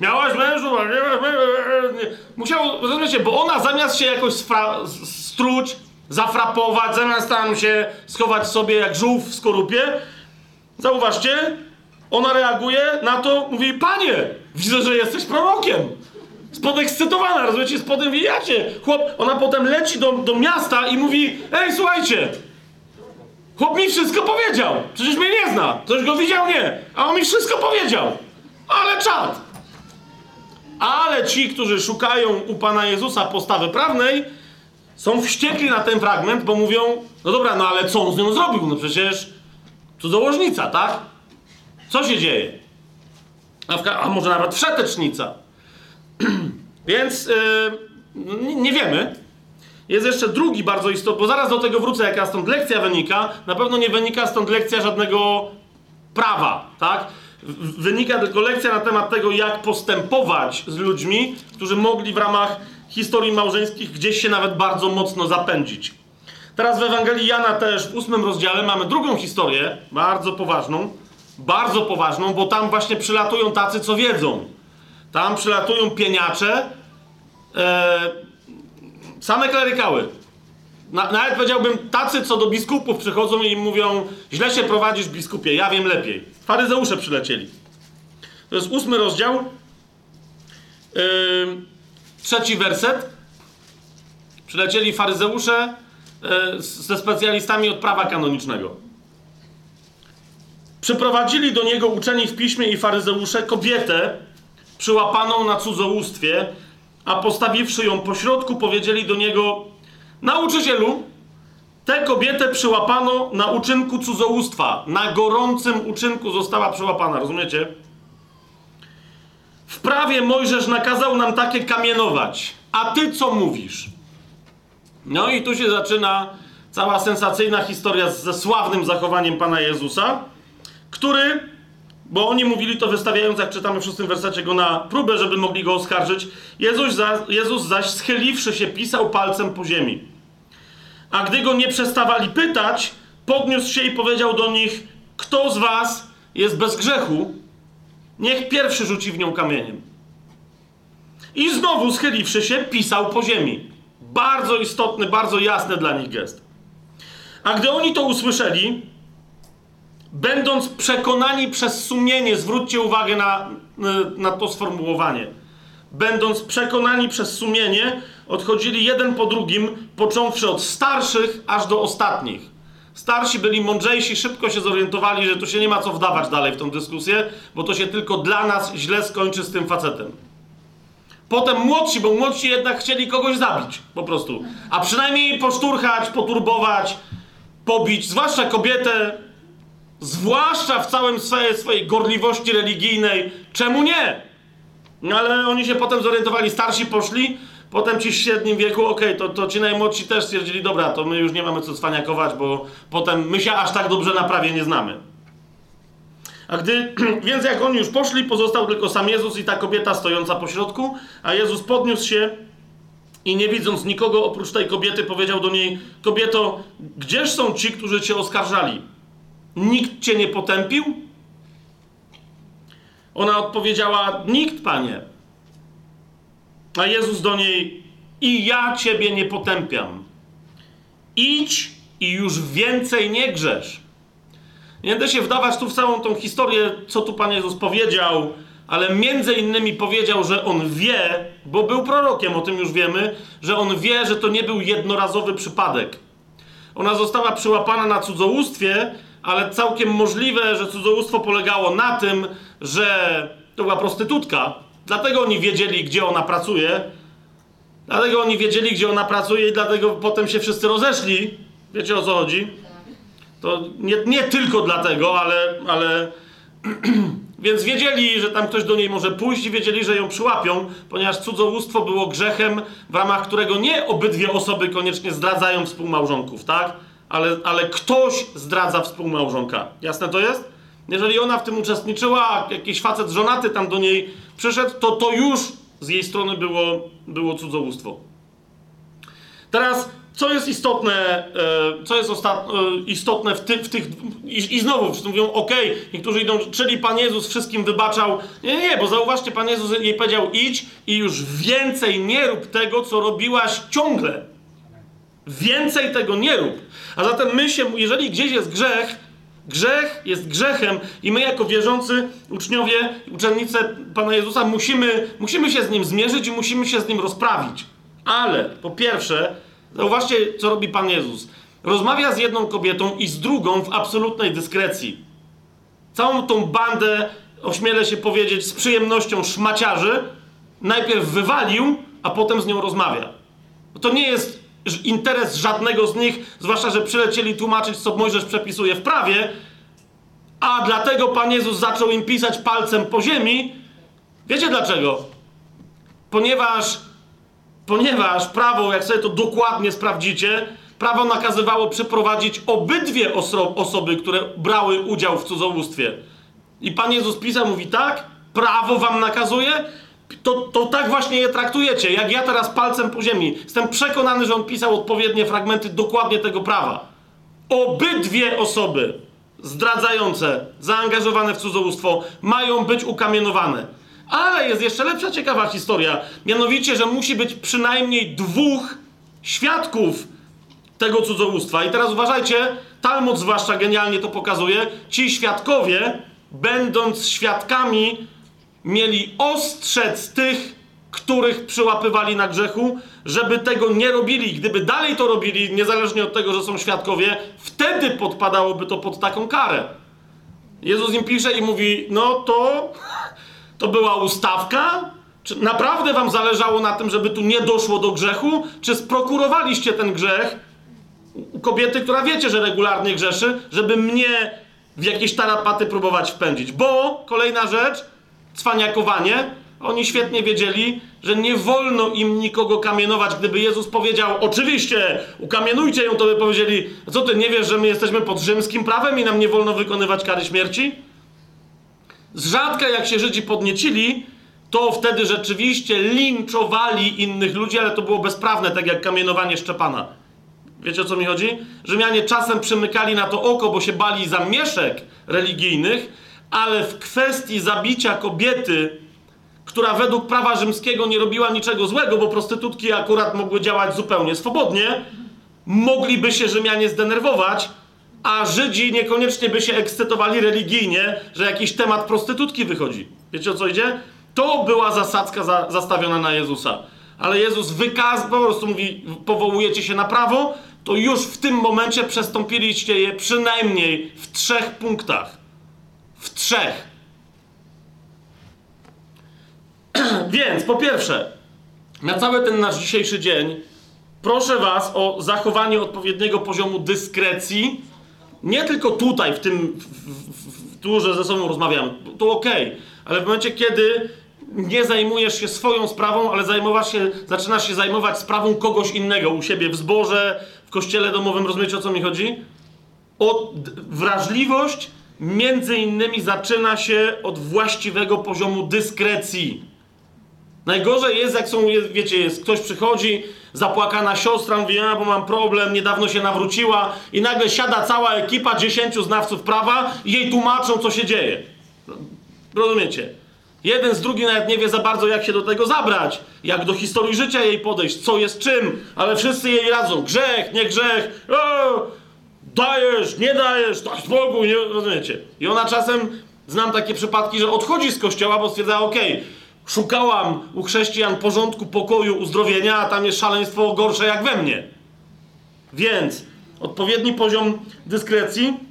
miałaś mężu, a nie masz mężu. Musiał, rozumiecie, bo ona zamiast się jakoś struć, zafrapować, zamiast tam się schować sobie jak żółw w skorupie. Zauważcie, ona reaguje na to, mówi, panie, widzę, że jesteś prorokiem. Spodekscytowana, rozumiecie, spodemwijacie. Chłop, ona potem leci do, do miasta i mówi, ej, słuchajcie, chłop mi wszystko powiedział. Przecież mnie nie zna. Ktoś go widział? Nie. A on mi wszystko powiedział. Ale czad. Ale ci, którzy szukają u Pana Jezusa postawy prawnej, są wściekli na ten fragment, bo mówią, no dobra, no ale co on z nią zrobił? No przecież cudzołożnica, tak? Co się dzieje? A, a może nawet wszetecznica. Więc yy, nie wiemy. Jest jeszcze drugi bardzo istotny, bo zaraz do tego wrócę, jaka stąd lekcja wynika. Na pewno nie wynika stąd lekcja żadnego prawa, tak? Wynika tylko lekcja na temat tego, jak postępować z ludźmi, którzy mogli w ramach historii małżeńskich gdzieś się nawet bardzo mocno zapędzić. Teraz w Ewangelii Jana też w ósmym rozdziale mamy drugą historię, bardzo poważną, bardzo poważną, bo tam właśnie przylatują tacy, co wiedzą. Tam przylatują pieniacze, e, Same klerykały. Na, nawet powiedziałbym, tacy, co do biskupów przychodzą i im mówią, źle się prowadzisz, biskupie, ja wiem lepiej. Faryzeusze przylecieli. To jest ósmy rozdział, yy, trzeci werset. Przylecieli faryzeusze yy, ze specjalistami od prawa kanonicznego. Przyprowadzili do niego uczeni w piśmie i faryzeusze kobietę przyłapaną na cudzołóstwie, a postawiwszy ją pośrodku, powiedzieli do niego: Nauczycielu, tę kobietę przyłapano na uczynku cudzołóstwa. Na gorącym uczynku została przyłapana, rozumiecie? W prawie Mojżesz nakazał nam takie kamienować. A ty co mówisz? No i tu się zaczyna cała sensacyjna historia ze sławnym zachowaniem Pana Jezusa, który, bo oni mówili to wystawiając, jak czytamy w szóstym wersecie, go na próbę, żeby mogli go oskarżyć, Jezus, za, Jezus zaś schyliwszy się pisał palcem po ziemi. A gdy go nie przestawali pytać, podniósł się i powiedział do nich, kto z was jest bez grzechu, niech pierwszy rzuci w nią kamieniem. I znowu schyliwszy się, pisał po ziemi. Bardzo istotny, bardzo jasny dla nich gest. A gdy oni to usłyszeli, będąc przekonani przez sumienie, zwróćcie uwagę na, na to sformułowanie. Będąc przekonani przez sumienie, odchodzili jeden po drugim, począwszy od starszych aż do ostatnich. Starsi byli mądrzejsi, szybko się zorientowali, że tu się nie ma co wdawać dalej w tą dyskusję, bo to się tylko dla nas źle skończy z tym facetem. Potem młodsi, bo młodsi jednak chcieli kogoś zabić, po prostu. A przynajmniej poszturchać, poturbować, pobić, zwłaszcza kobietę, zwłaszcza w całym swojej, swojej gorliwości religijnej. Czemu nie? No ale oni się potem zorientowali, starsi poszli, potem ci w średnim wieku, okej, okay, to, to ci najmłodsi też stwierdzili, dobra, to my już nie mamy co cwaniakować, bo potem my się aż tak dobrze na prawie nie znamy. A gdy, więc jak oni już poszli, pozostał tylko sam Jezus i ta kobieta stojąca po środku, a Jezus podniósł się i nie widząc nikogo oprócz tej kobiety, powiedział do niej: Kobieto, gdzież są ci, którzy cię oskarżali? Nikt cię nie potępił? Ona odpowiedziała: Nikt, panie. A Jezus do niej: I ja ciebie nie potępiam. Idź i już więcej nie grzesz. Nie będę się wdawać tu w całą tą historię, co tu Pan Jezus powiedział, ale między innymi powiedział, że On wie, bo był prorokiem, o tym już wiemy, że On wie, że to nie był jednorazowy przypadek. Ona została przyłapana na cudzołóstwie, ale całkiem możliwe, że cudzołóstwo polegało na tym, że to była prostytutka. Dlatego oni wiedzieli, gdzie ona pracuje. Dlatego oni wiedzieli, gdzie ona pracuje i dlatego potem się wszyscy rozeszli. Wiecie o co chodzi? To nie, nie tylko dlatego, ale, ale więc wiedzieli, że tam ktoś do niej może pójść i wiedzieli, że ją przyłapią, ponieważ cudzołóstwo było grzechem, w ramach którego nie obydwie osoby koniecznie zdradzają współmałżonków, tak? Ale, ale ktoś zdradza współmałżonka. Jasne to jest? Jeżeli ona w tym uczestniczyła, jakiś facet żonaty tam do niej przyszedł, to to już z jej strony było, było cudzołóstwo. Teraz co jest istotne, e, co jest e, istotne w, ty, w tych. I, I znowu wszyscy mówią, ok, niektórzy idą, czyli Pan Jezus wszystkim wybaczał. Nie, nie, bo zauważcie, Pan Jezus jej powiedział: idź i już więcej nie rób tego, co robiłaś ciągle. Więcej tego nie rób. A zatem my się, jeżeli gdzieś jest grzech, grzech jest grzechem i my jako wierzący uczniowie, uczennice Pana Jezusa musimy, musimy się z nim zmierzyć i musimy się z nim rozprawić. Ale po pierwsze, Zauważcie, co robi Pan Jezus. Rozmawia z jedną kobietą i z drugą w absolutnej dyskrecji. Całą tą bandę, ośmielę się powiedzieć, z przyjemnością szmaciarzy, najpierw wywalił, a potem z nią rozmawia. To nie jest interes żadnego z nich, zwłaszcza, że przylecieli tłumaczyć, co Mojżesz przepisuje w prawie, a dlatego Pan Jezus zaczął im pisać palcem po ziemi. Wiecie dlaczego? Ponieważ Ponieważ prawo, jak sobie to dokładnie sprawdzicie, prawo nakazywało przeprowadzić obydwie oso osoby, które brały udział w cudzołóstwie. I Pan Jezus pisał, mówi tak, prawo wam nakazuje, to, to tak właśnie je traktujecie. Jak ja teraz palcem po ziemi. Jestem przekonany, że on pisał odpowiednie fragmenty dokładnie tego prawa. Obydwie osoby zdradzające, zaangażowane w cudzołóstwo mają być ukamienowane. Ale jest jeszcze lepsza ciekawa historia. Mianowicie, że musi być przynajmniej dwóch świadków tego cudzołóstwa. I teraz uważajcie, Talmud zwłaszcza genialnie to pokazuje. Ci świadkowie, będąc świadkami, mieli ostrzec tych, których przyłapywali na grzechu, żeby tego nie robili. Gdyby dalej to robili, niezależnie od tego, że są świadkowie, wtedy podpadałoby to pod taką karę. Jezus im pisze i mówi: No to, to była ustawka? Czy naprawdę wam zależało na tym, żeby tu nie doszło do grzechu? Czy sprokurowaliście ten grzech u kobiety, która wiecie, że regularnie grzeszy, żeby mnie w jakieś tarapaty próbować wpędzić? Bo, kolejna rzecz, cwaniakowanie, oni świetnie wiedzieli, że nie wolno im nikogo kamienować. Gdyby Jezus powiedział, oczywiście, ukamienujcie ją, to by powiedzieli, co ty nie wiesz, że my jesteśmy pod rzymskim prawem i nam nie wolno wykonywać kary śmierci? Z rzadka jak się Żydzi podniecili, to wtedy rzeczywiście linczowali innych ludzi, ale to było bezprawne, tak jak kamienowanie Szczepana. Wiecie o co mi chodzi? Rzymianie czasem przymykali na to oko, bo się bali zamieszek religijnych, ale w kwestii zabicia kobiety, która według prawa rzymskiego nie robiła niczego złego, bo prostytutki akurat mogły działać zupełnie swobodnie, mogliby się Rzymianie zdenerwować, a Żydzi niekoniecznie by się ekscytowali religijnie, że jakiś temat prostytutki wychodzi. Wiecie o co idzie? To była zasadzka za, zastawiona na Jezusa. Ale Jezus wykaz, po prostu mówi, powołujecie się na prawo, to już w tym momencie przestąpiliście je przynajmniej w trzech punktach. W trzech. Więc po pierwsze, na cały ten nasz dzisiejszy dzień proszę Was o zachowanie odpowiedniego poziomu dyskrecji. Nie tylko tutaj, w tym, w, w, w, tu, że ze sobą rozmawiamy, to ok, ale w momencie, kiedy nie zajmujesz się swoją sprawą, ale zajmowasz się, zaczynasz się zajmować sprawą kogoś innego u siebie w zborze, w kościele domowym, rozumiecie o co mi chodzi? O wrażliwość między innymi zaczyna się od właściwego poziomu dyskrecji. Najgorzej jest, jak są, wiecie, jest, ktoś przychodzi, zapłakana siostra, mówi, a, bo mam problem, niedawno się nawróciła i nagle siada cała ekipa dziesięciu znawców prawa i jej tłumaczą, co się dzieje. Rozumiecie? Jeden z drugim nawet nie wie za bardzo, jak się do tego zabrać, jak do historii życia jej podejść, co jest czym, ale wszyscy jej radzą. Grzech, nie grzech, o, dajesz, nie dajesz, daj Bogu, nie rozumiecie? I ona czasem, znam takie przypadki, że odchodzi z kościoła, bo stwierdza, okej, okay, szukałam u chrześcijan porządku, pokoju, uzdrowienia, a tam jest szaleństwo gorsze jak we mnie. Więc odpowiedni poziom dyskrecji,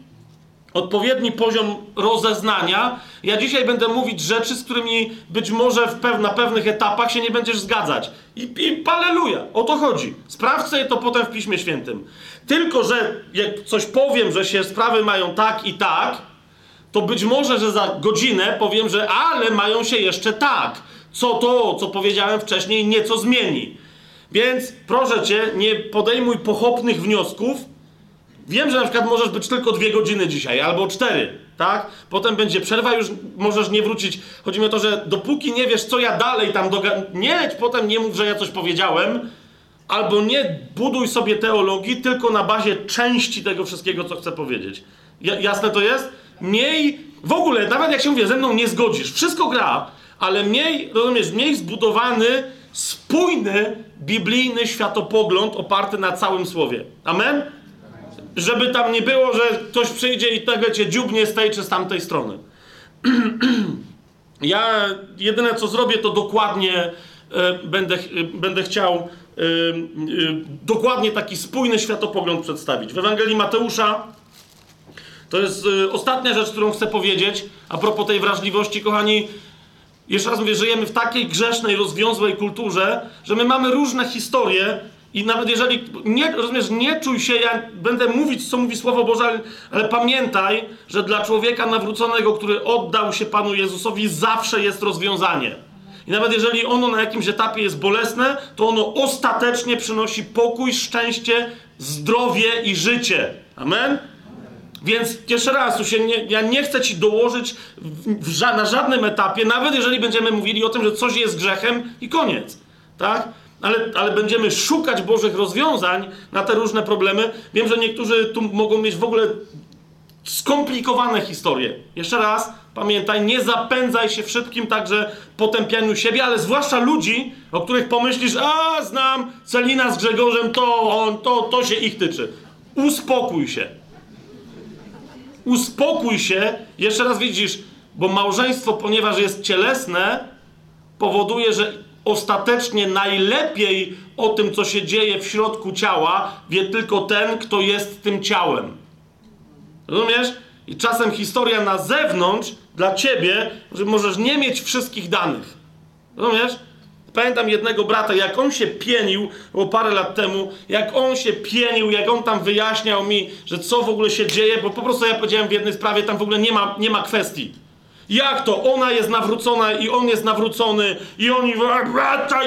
odpowiedni poziom rozeznania. Ja dzisiaj będę mówić rzeczy, z którymi być może pew na pewnych etapach się nie będziesz zgadzać. I, I paleluja, o to chodzi. Sprawdź sobie to potem w Piśmie Świętym. Tylko, że jak coś powiem, że się sprawy mają tak i tak, to być może, że za godzinę powiem, że ale mają się jeszcze tak. Co to, co powiedziałem wcześniej, nieco zmieni. Więc proszę cię, nie podejmuj pochopnych wniosków. Wiem, że na przykład możesz być tylko dwie godziny dzisiaj, albo cztery, tak? Potem będzie przerwa, już możesz nie wrócić. Chodzi mi o to, że dopóki nie wiesz, co ja dalej tam doga... Nie leć potem, nie mów, że ja coś powiedziałem, albo nie buduj sobie teologii tylko na bazie części tego wszystkiego, co chcę powiedzieć. jasne to jest? Miej, w ogóle, nawet jak się mówię, ze mną nie zgodzisz, wszystko gra, ale miej, rozumiesz, miej zbudowany, spójny, biblijny światopogląd oparty na całym słowie. Amen? Żeby tam nie było, że ktoś przyjdzie i tego cię dziubnie z tej czy z tamtej strony. ja jedyne co zrobię, to dokładnie y, będę, y, będę chciał y, dokładnie taki spójny światopogląd przedstawić. W Ewangelii Mateusza to jest ostatnia rzecz, którą chcę powiedzieć a propos tej wrażliwości, kochani. Jeszcze raz mówię, żyjemy w takiej grzesznej, rozwiązłej kulturze, że my mamy różne historie i nawet jeżeli, nie, rozumiesz, nie czuj się, ja będę mówić, co mówi Słowo Boże, ale, pamiętaj, że dla człowieka nawróconego, który oddał się Panu Jezusowi, zawsze jest rozwiązanie. I nawet jeżeli ono na jakimś etapie jest bolesne, to ono ostatecznie przynosi pokój, szczęście, zdrowie i życie. Amen? Więc jeszcze raz, nie, ja nie chcę ci dołożyć w, w, na żadnym etapie, nawet jeżeli będziemy mówili o tym, że coś jest grzechem i koniec. Tak? Ale, ale będziemy szukać Bożych rozwiązań na te różne problemy. Wiem, że niektórzy tu mogą mieć w ogóle skomplikowane historie. Jeszcze raz, pamiętaj, nie zapędzaj się w szybkim także potępianiu siebie, ale zwłaszcza ludzi, o których pomyślisz, a znam Celina z Grzegorzem, to on, to, to się ich tyczy. Uspokój się. Uspokój się, jeszcze raz widzisz, bo małżeństwo, ponieważ jest cielesne, powoduje, że ostatecznie najlepiej o tym, co się dzieje w środku ciała, wie tylko ten, kto jest tym ciałem. Rozumiesz? I czasem historia na zewnątrz dla ciebie, że możesz nie mieć wszystkich danych. Rozumiesz? Pamiętam jednego brata, jak on się pienił, bo parę lat temu, jak on się pienił, jak on tam wyjaśniał mi, że co w ogóle się dzieje, bo po prostu ja powiedziałem w jednej sprawie, tam w ogóle nie ma, nie ma kwestii. Jak to? Ona jest nawrócona i on jest nawrócony i oni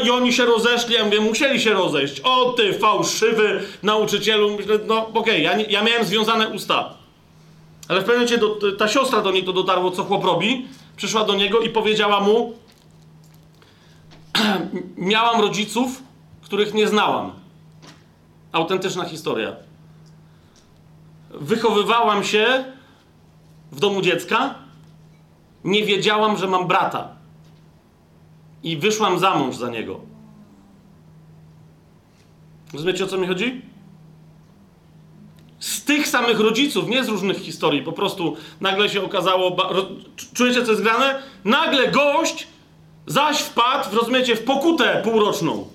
i oni się rozeszli. Ja mówię, musieli się rozejść. O ty fałszywy nauczycielu. Myślę, no okej, okay, ja, ja miałem związane usta. Ale w pewnym momencie do, ta siostra do niej to dotarło, co chłop robi. Przyszła do niego i powiedziała mu miałam rodziców, których nie znałam. Autentyczna historia. Wychowywałam się w domu dziecka nie wiedziałam, że mam brata. I wyszłam za mąż za niego. Rozumiecie o co mi chodzi? Z tych samych rodziców, nie z różnych historii, po prostu nagle się okazało. Czujecie, co jest grane? Nagle gość zaś wpadł, rozumiecie, w pokutę półroczną.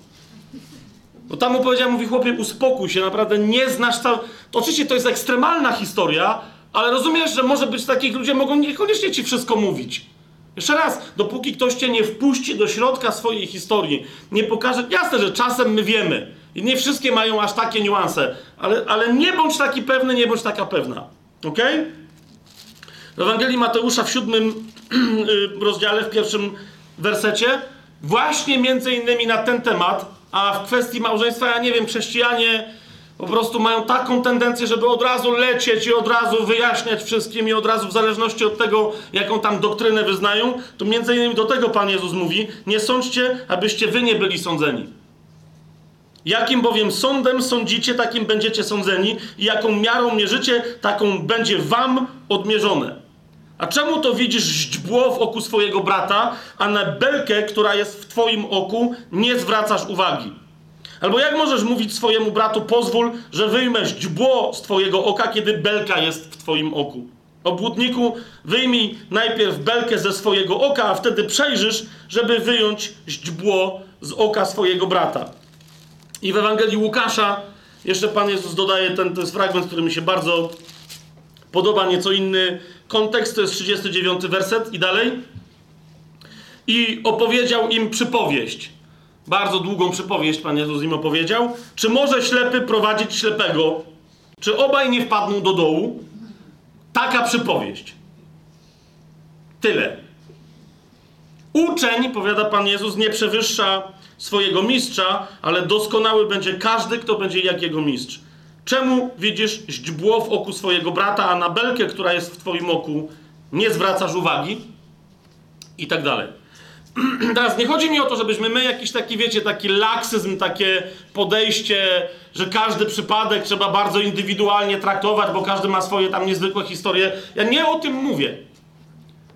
Bo tam mu powiedział, mówi chłopie, uspokój się, naprawdę nie znasz całego. Oczywiście to jest ekstremalna historia, ale rozumiesz, że może być takich ludzie, mogą niekoniecznie ci wszystko mówić. Jeszcze raz, dopóki ktoś cię nie wpuści do środka swojej historii, nie pokaże. Jasne, że czasem my wiemy. I nie wszystkie mają aż takie niuanse, ale, ale nie bądź taki pewny, nie bądź taka pewna. Ok? W Ewangelii Mateusza w siódmym y, rozdziale, w pierwszym wersecie, właśnie między innymi na ten temat, a w kwestii małżeństwa, ja nie wiem, chrześcijanie po prostu mają taką tendencję, żeby od razu lecieć i od razu wyjaśniać wszystkim i od razu w zależności od tego, jaką tam doktrynę wyznają, to między innymi do tego Pan Jezus mówi, nie sądźcie, abyście wy nie byli sądzeni. Jakim bowiem sądem sądzicie, takim będziecie sądzeni i jaką miarą mierzycie, taką będzie wam odmierzone. A czemu to widzisz źdźbło w oku swojego brata, a na belkę, która jest w twoim oku, nie zwracasz uwagi? Albo jak możesz mówić swojemu bratu, pozwól, że wyjmę źdźbło z twojego oka, kiedy belka jest w twoim oku? Obłudniku, wyjmij najpierw belkę ze swojego oka, a wtedy przejrzysz, żeby wyjąć źdźbło z oka swojego brata. I w Ewangelii Łukasza jeszcze Pan Jezus dodaje ten, ten fragment, który mi się bardzo podoba, nieco inny kontekst, to jest 39 werset i dalej. I opowiedział im przypowieść bardzo długą przypowieść Pan Jezus im opowiedział. Czy może ślepy prowadzić ślepego? Czy obaj nie wpadną do dołu? Taka przypowieść. Tyle. Uczeń, powiada Pan Jezus, nie przewyższa swojego mistrza, ale doskonały będzie każdy, kto będzie jak jego mistrz. Czemu widzisz źdźbło w oku swojego brata, a na belkę, która jest w twoim oku, nie zwracasz uwagi? I tak dalej. Teraz nie chodzi mi o to, żebyśmy my jakiś taki, wiecie, taki laksyzm, takie podejście, że każdy przypadek trzeba bardzo indywidualnie traktować, bo każdy ma swoje tam niezwykłe historie. Ja nie o tym mówię.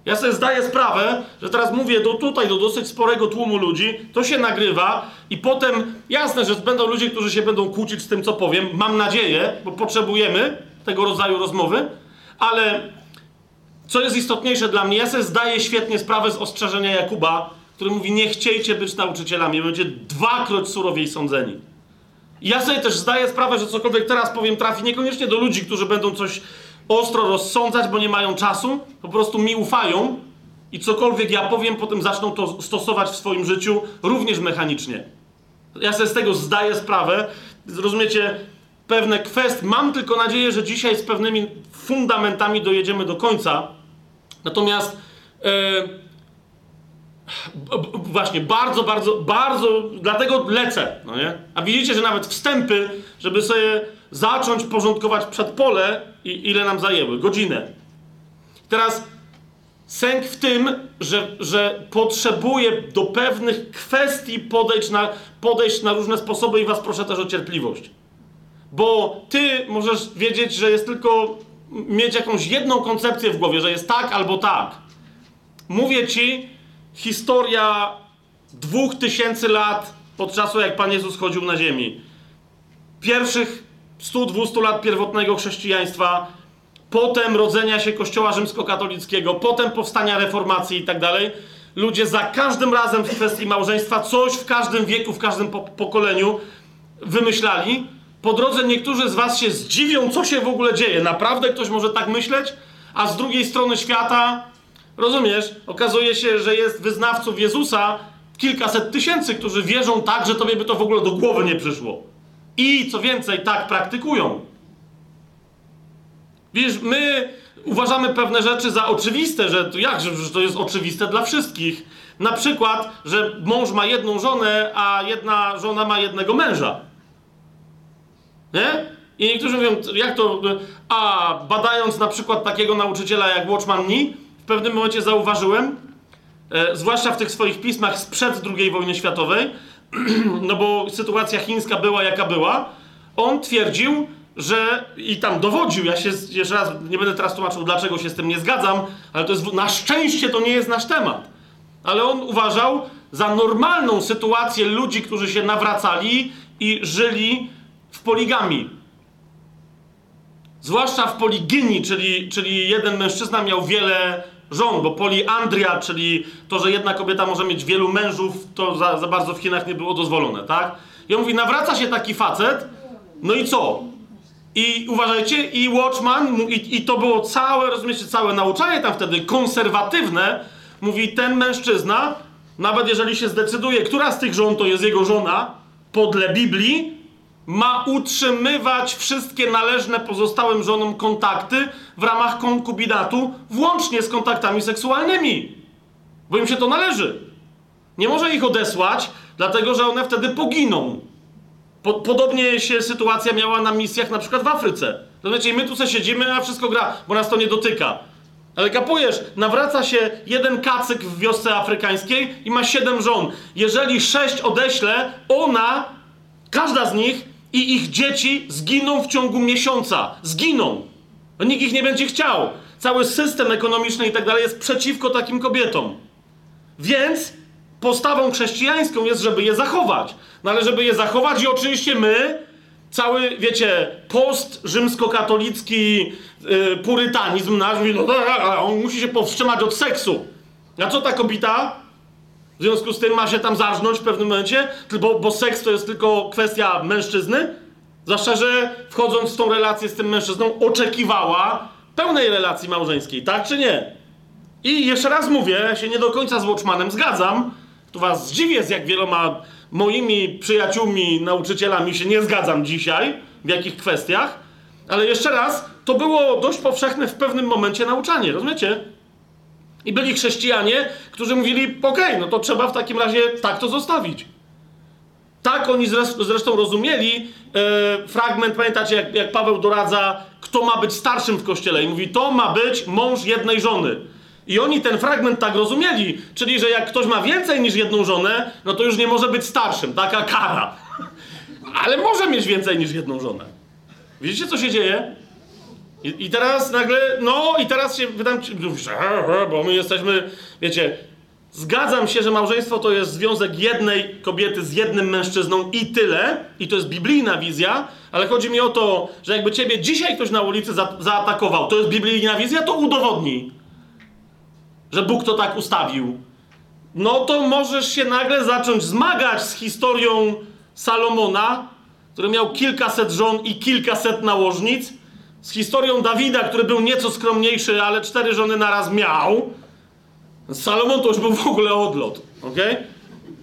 Ja sobie zdaję sprawę, że teraz mówię do tutaj, do dosyć sporego tłumu ludzi, to się nagrywa i potem jasne, że będą ludzie, którzy się będą kłócić z tym, co powiem. Mam nadzieję, bo potrzebujemy tego rodzaju rozmowy, ale co jest istotniejsze dla mnie, ja sobie zdaję świetnie sprawę z ostrzeżenia Jakuba, który mówi: Nie chciejcie być nauczycielami, będziecie dwakroć surowiej sądzeni. I ja sobie też zdaję sprawę, że cokolwiek teraz powiem trafi niekoniecznie do ludzi, którzy będą coś ostro rozsądzać, bo nie mają czasu, po prostu mi ufają i cokolwiek ja powiem, potem zaczną to stosować w swoim życiu również mechanicznie. Ja sobie z tego zdaję sprawę. Rozumiecie, pewne kwestie. Mam tylko nadzieję, że dzisiaj z pewnymi fundamentami dojedziemy do końca Natomiast e, właśnie bardzo, bardzo, bardzo, dlatego lecę, no nie? A widzicie, że nawet wstępy, żeby sobie zacząć porządkować przedpole, i ile nam zajęły? Godzinę. Teraz sęk w tym, że, że potrzebuję do pewnych kwestii podejść na, podejść na różne sposoby i was proszę też o cierpliwość. Bo ty możesz wiedzieć, że jest tylko mieć jakąś jedną koncepcję w głowie, że jest tak albo tak. mówię ci, historia dwóch tysięcy lat pod czasu, jak Pan Jezus chodził na ziemi. Pierwszych 100-200 lat pierwotnego chrześcijaństwa, potem rodzenia się Kościoła rzymskokatolickiego, potem powstania reformacji i tak dalej. Ludzie za każdym razem w kwestii małżeństwa coś w każdym wieku, w każdym po pokoleniu wymyślali. Po drodze niektórzy z was się zdziwią, co się w ogóle dzieje. Naprawdę ktoś może tak myśleć? A z drugiej strony świata, rozumiesz, okazuje się, że jest wyznawców Jezusa kilkaset tysięcy, którzy wierzą tak, że tobie by to w ogóle do głowy nie przyszło. I co więcej, tak praktykują. Wiesz, my uważamy pewne rzeczy za oczywiste, że to jak, że to jest oczywiste dla wszystkich. Na przykład, że mąż ma jedną żonę, a jedna żona ma jednego męża. Nie? I niektórzy mówią, jak to. A badając na przykład takiego nauczyciela jak Watchman Nee, w pewnym momencie zauważyłem, e, zwłaszcza w tych swoich pismach sprzed II wojny światowej, no bo sytuacja chińska była jaka była, on twierdził, że i tam dowodził, ja się jeszcze raz nie będę teraz tłumaczył, dlaczego się z tym nie zgadzam, ale to jest, na szczęście to nie jest nasz temat. Ale on uważał za normalną sytuację ludzi, którzy się nawracali i żyli w poligami. Zwłaszcza w poligynii, czyli, czyli jeden mężczyzna miał wiele żon, bo poliandria, czyli to, że jedna kobieta może mieć wielu mężów, to za, za bardzo w Chinach nie było dozwolone, tak? I on mówi, nawraca się taki facet, no i co? I uważajcie, i Watchman, i, i to było całe, rozumiecie, całe nauczanie tam wtedy konserwatywne, mówi, ten mężczyzna, nawet jeżeli się zdecyduje, która z tych żon to jest jego żona, podle Biblii, ma utrzymywać wszystkie należne pozostałym żonom kontakty w ramach konkubinatu, włącznie z kontaktami seksualnymi. Bo im się to należy. Nie może ich odesłać, dlatego że one wtedy poginą. Po, podobnie się sytuacja miała na misjach na przykład w Afryce. Rozumiecie, my tu sobie siedzimy, a wszystko gra, bo nas to nie dotyka. Ale kapujesz, nawraca się jeden kacyk w wiosce afrykańskiej i ma siedem żon. Jeżeli sześć odeślę, ona, każda z nich i ich dzieci zginą w ciągu miesiąca. Zginą. No, nikt ich nie będzie chciał. Cały system ekonomiczny i tak dalej jest przeciwko takim kobietom. Więc postawą chrześcijańską jest, żeby je zachować. No ale żeby je zachować i oczywiście my, cały, wiecie, post rzymskokatolicki yy, purytanizm nasz, no on musi się powstrzymać od seksu. A co ta kobieta? W związku z tym ma się tam zarżnąć w pewnym momencie, bo, bo seks to jest tylko kwestia mężczyzny. Zwłaszcza, że wchodząc w tą relację z tym mężczyzną, oczekiwała pełnej relacji małżeńskiej, tak czy nie? I jeszcze raz mówię, ja się nie do końca z Watchmanem zgadzam. Tu was zdziwię, z jak wieloma moimi przyjaciółmi, nauczycielami się nie zgadzam dzisiaj, w jakich kwestiach. Ale jeszcze raz, to było dość powszechne w pewnym momencie nauczanie, rozumiecie? I byli chrześcijanie, którzy mówili, okej, okay, no to trzeba w takim razie tak to zostawić. Tak oni zresztą rozumieli e, fragment, pamiętacie, jak, jak Paweł doradza, kto ma być starszym w kościele. I mówi, to ma być mąż jednej żony. I oni ten fragment tak rozumieli, czyli że jak ktoś ma więcej niż jedną żonę, no to już nie może być starszym, taka kara. Ale może mieć więcej niż jedną żonę. Widzicie, co się dzieje? I, I, teraz nagle, no i teraz się wydam, bo my jesteśmy, wiecie, zgadzam się, że małżeństwo to jest związek jednej kobiety z jednym mężczyzną i tyle, i to jest biblijna wizja, ale chodzi mi o to, że jakby ciebie dzisiaj ktoś na ulicy za, zaatakował, to jest biblijna wizja, to udowodnij, że Bóg to tak ustawił. No to możesz się nagle zacząć zmagać z historią Salomona, który miał kilkaset żon i kilkaset nałożnic, z historią Dawida, który był nieco skromniejszy, ale cztery żony naraz miał. Salomon to już był w ogóle odlot, ok?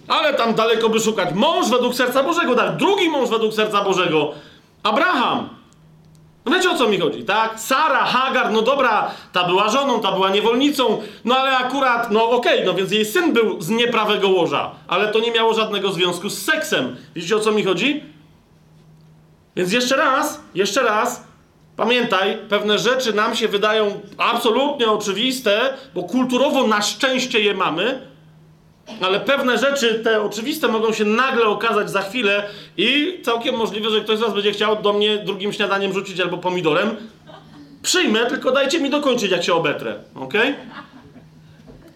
Ale tam daleko by szukać. Mąż według serca Bożego, tak? Drugi mąż według serca Bożego. Abraham. No wiecie o co mi chodzi, tak? Sara, Hagar, no dobra, ta była żoną, ta była niewolnicą, no ale akurat, no okej, okay, no więc jej syn był z nieprawego łoża, ale to nie miało żadnego związku z seksem. Widzicie o co mi chodzi? Więc jeszcze raz, jeszcze raz, Pamiętaj, pewne rzeczy nam się wydają absolutnie oczywiste, bo kulturowo na szczęście je mamy, ale pewne rzeczy, te oczywiste, mogą się nagle okazać za chwilę i całkiem możliwe, że ktoś z Was będzie chciał do mnie drugim śniadaniem rzucić albo pomidorem. Przyjmę, tylko dajcie mi dokończyć, jak się obetrę, ok?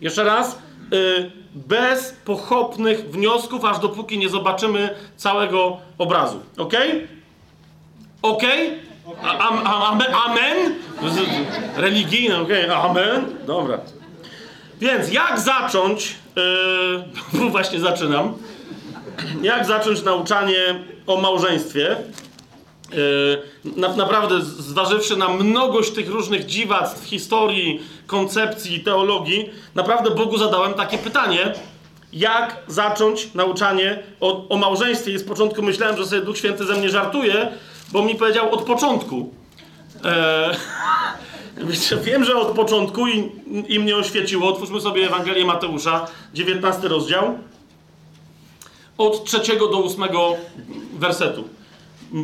Jeszcze raz, y, bez pochopnych wniosków, aż dopóki nie zobaczymy całego obrazu. Ok? Ok? Amen? Religijne, ok? Amen? Dobra. Więc jak zacząć, yy, właśnie zaczynam, jak zacząć nauczanie o małżeństwie? Yy, na, naprawdę, zważywszy na mnogość tych różnych dziwactw, historii, koncepcji, teologii, naprawdę Bogu zadałem takie pytanie, jak zacząć nauczanie o, o małżeństwie. I z początku myślałem, że sobie Duch Święty ze mnie żartuje, bo mi powiedział od początku. Eee, wiem, że od początku i, i mnie oświeciło. Otwórzmy sobie Ewangelię Mateusza, 19 rozdział, od trzeciego do ósmego wersetu.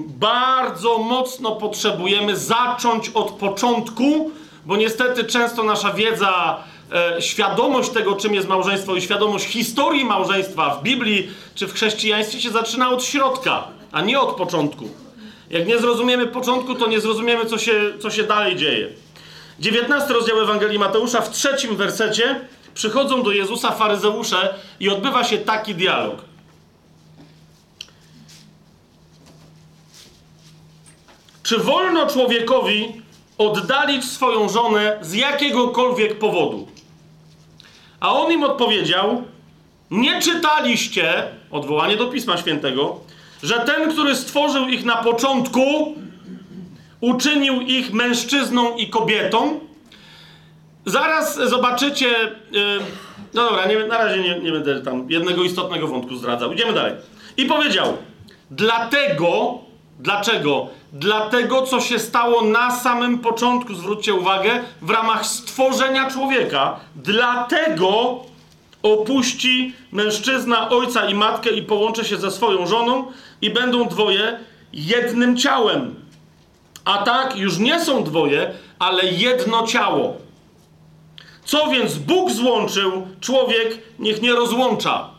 Bardzo mocno potrzebujemy zacząć od początku, bo niestety często nasza wiedza, e, świadomość tego, czym jest małżeństwo i świadomość historii małżeństwa w Biblii czy w chrześcijaństwie się zaczyna od środka, a nie od początku. Jak nie zrozumiemy początku, to nie zrozumiemy, co się, co się dalej dzieje. 19 rozdział Ewangelii Mateusza, w trzecim wersecie przychodzą do Jezusa faryzeusze i odbywa się taki dialog. Czy wolno człowiekowi oddalić swoją żonę z jakiegokolwiek powodu? A on im odpowiedział: Nie czytaliście, odwołanie do Pisma Świętego, że ten, który stworzył ich na początku, uczynił ich mężczyzną i kobietą. Zaraz zobaczycie. Yy, no dobra, nie, na razie nie, nie będę tam jednego istotnego wątku zdradzał. Idziemy dalej. I powiedział: Dlatego, dlaczego? Dlatego, co się stało na samym początku, zwróćcie uwagę, w ramach stworzenia człowieka. Dlatego opuści mężczyzna ojca i matkę i połączy się ze swoją żoną i będą dwoje jednym ciałem. A tak już nie są dwoje, ale jedno ciało. Co więc Bóg złączył, człowiek niech nie rozłącza.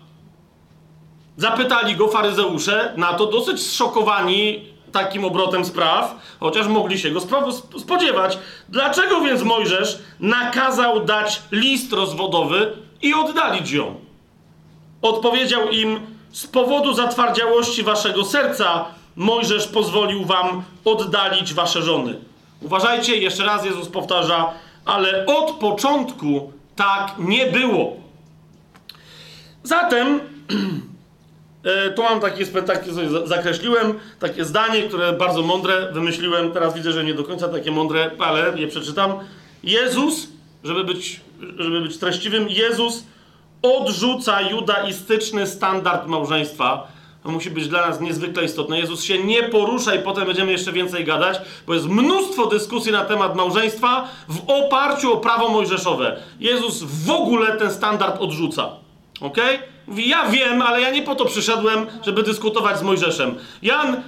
Zapytali go faryzeusze, na to dosyć zszokowani takim obrotem spraw, chociaż mogli się go spodziewać. Dlaczego więc Mojżesz nakazał dać list rozwodowy i oddalić ją? Odpowiedział im: Z powodu zatwardziałości waszego serca Mojżesz pozwolił wam oddalić wasze żony. Uważajcie, jeszcze raz Jezus powtarza, ale od początku tak nie było. Zatem E, tu mam takie, takie sobie zakreśliłem, takie zdanie, które bardzo mądre wymyśliłem. Teraz widzę, że nie do końca takie mądre, ale je przeczytam. Jezus, żeby być, żeby być treściwym, Jezus odrzuca judaistyczny standard małżeństwa. To musi być dla nas niezwykle istotne. Jezus się nie porusza i potem będziemy jeszcze więcej gadać, bo jest mnóstwo dyskusji na temat małżeństwa w oparciu o prawo mojżeszowe. Jezus w ogóle ten standard odrzuca. Okay? Mówi, ja wiem, ale ja nie po to przyszedłem, żeby dyskutować z Mojżeszem. Jan y,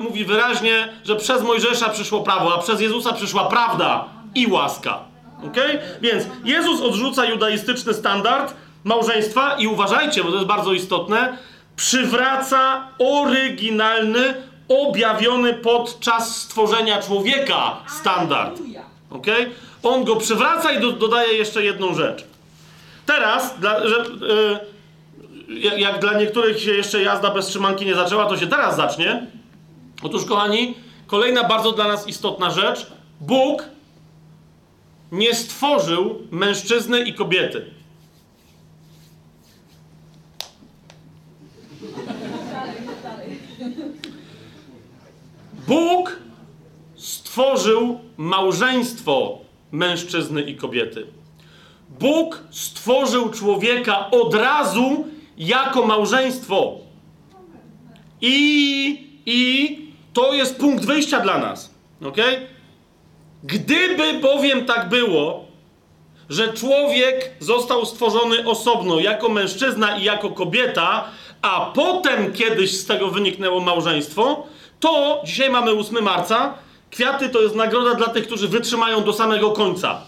mówi wyraźnie, że przez Mojżesza przyszło prawo, a przez Jezusa przyszła prawda i łaska. Ok? Więc Jezus odrzuca judaistyczny standard małżeństwa i uważajcie, bo to jest bardzo istotne, przywraca oryginalny, objawiony podczas stworzenia człowieka standard. Ok? On go przywraca i do, dodaje jeszcze jedną rzecz. Teraz, dla, że, yy, jak dla niektórych się jeszcze jazda bez trzymanki nie zaczęła, to się teraz zacznie. Otóż, kochani, kolejna bardzo dla nas istotna rzecz. Bóg nie stworzył mężczyzny i kobiety. Bóg stworzył małżeństwo mężczyzny i kobiety. Bóg stworzył człowieka od razu jako małżeństwo. I, i to jest punkt wyjścia dla nas. Ok? Gdyby bowiem tak było, że człowiek został stworzony osobno jako mężczyzna i jako kobieta, a potem kiedyś z tego wyniknęło małżeństwo, to dzisiaj mamy 8 marca. Kwiaty to jest nagroda dla tych, którzy wytrzymają do samego końca.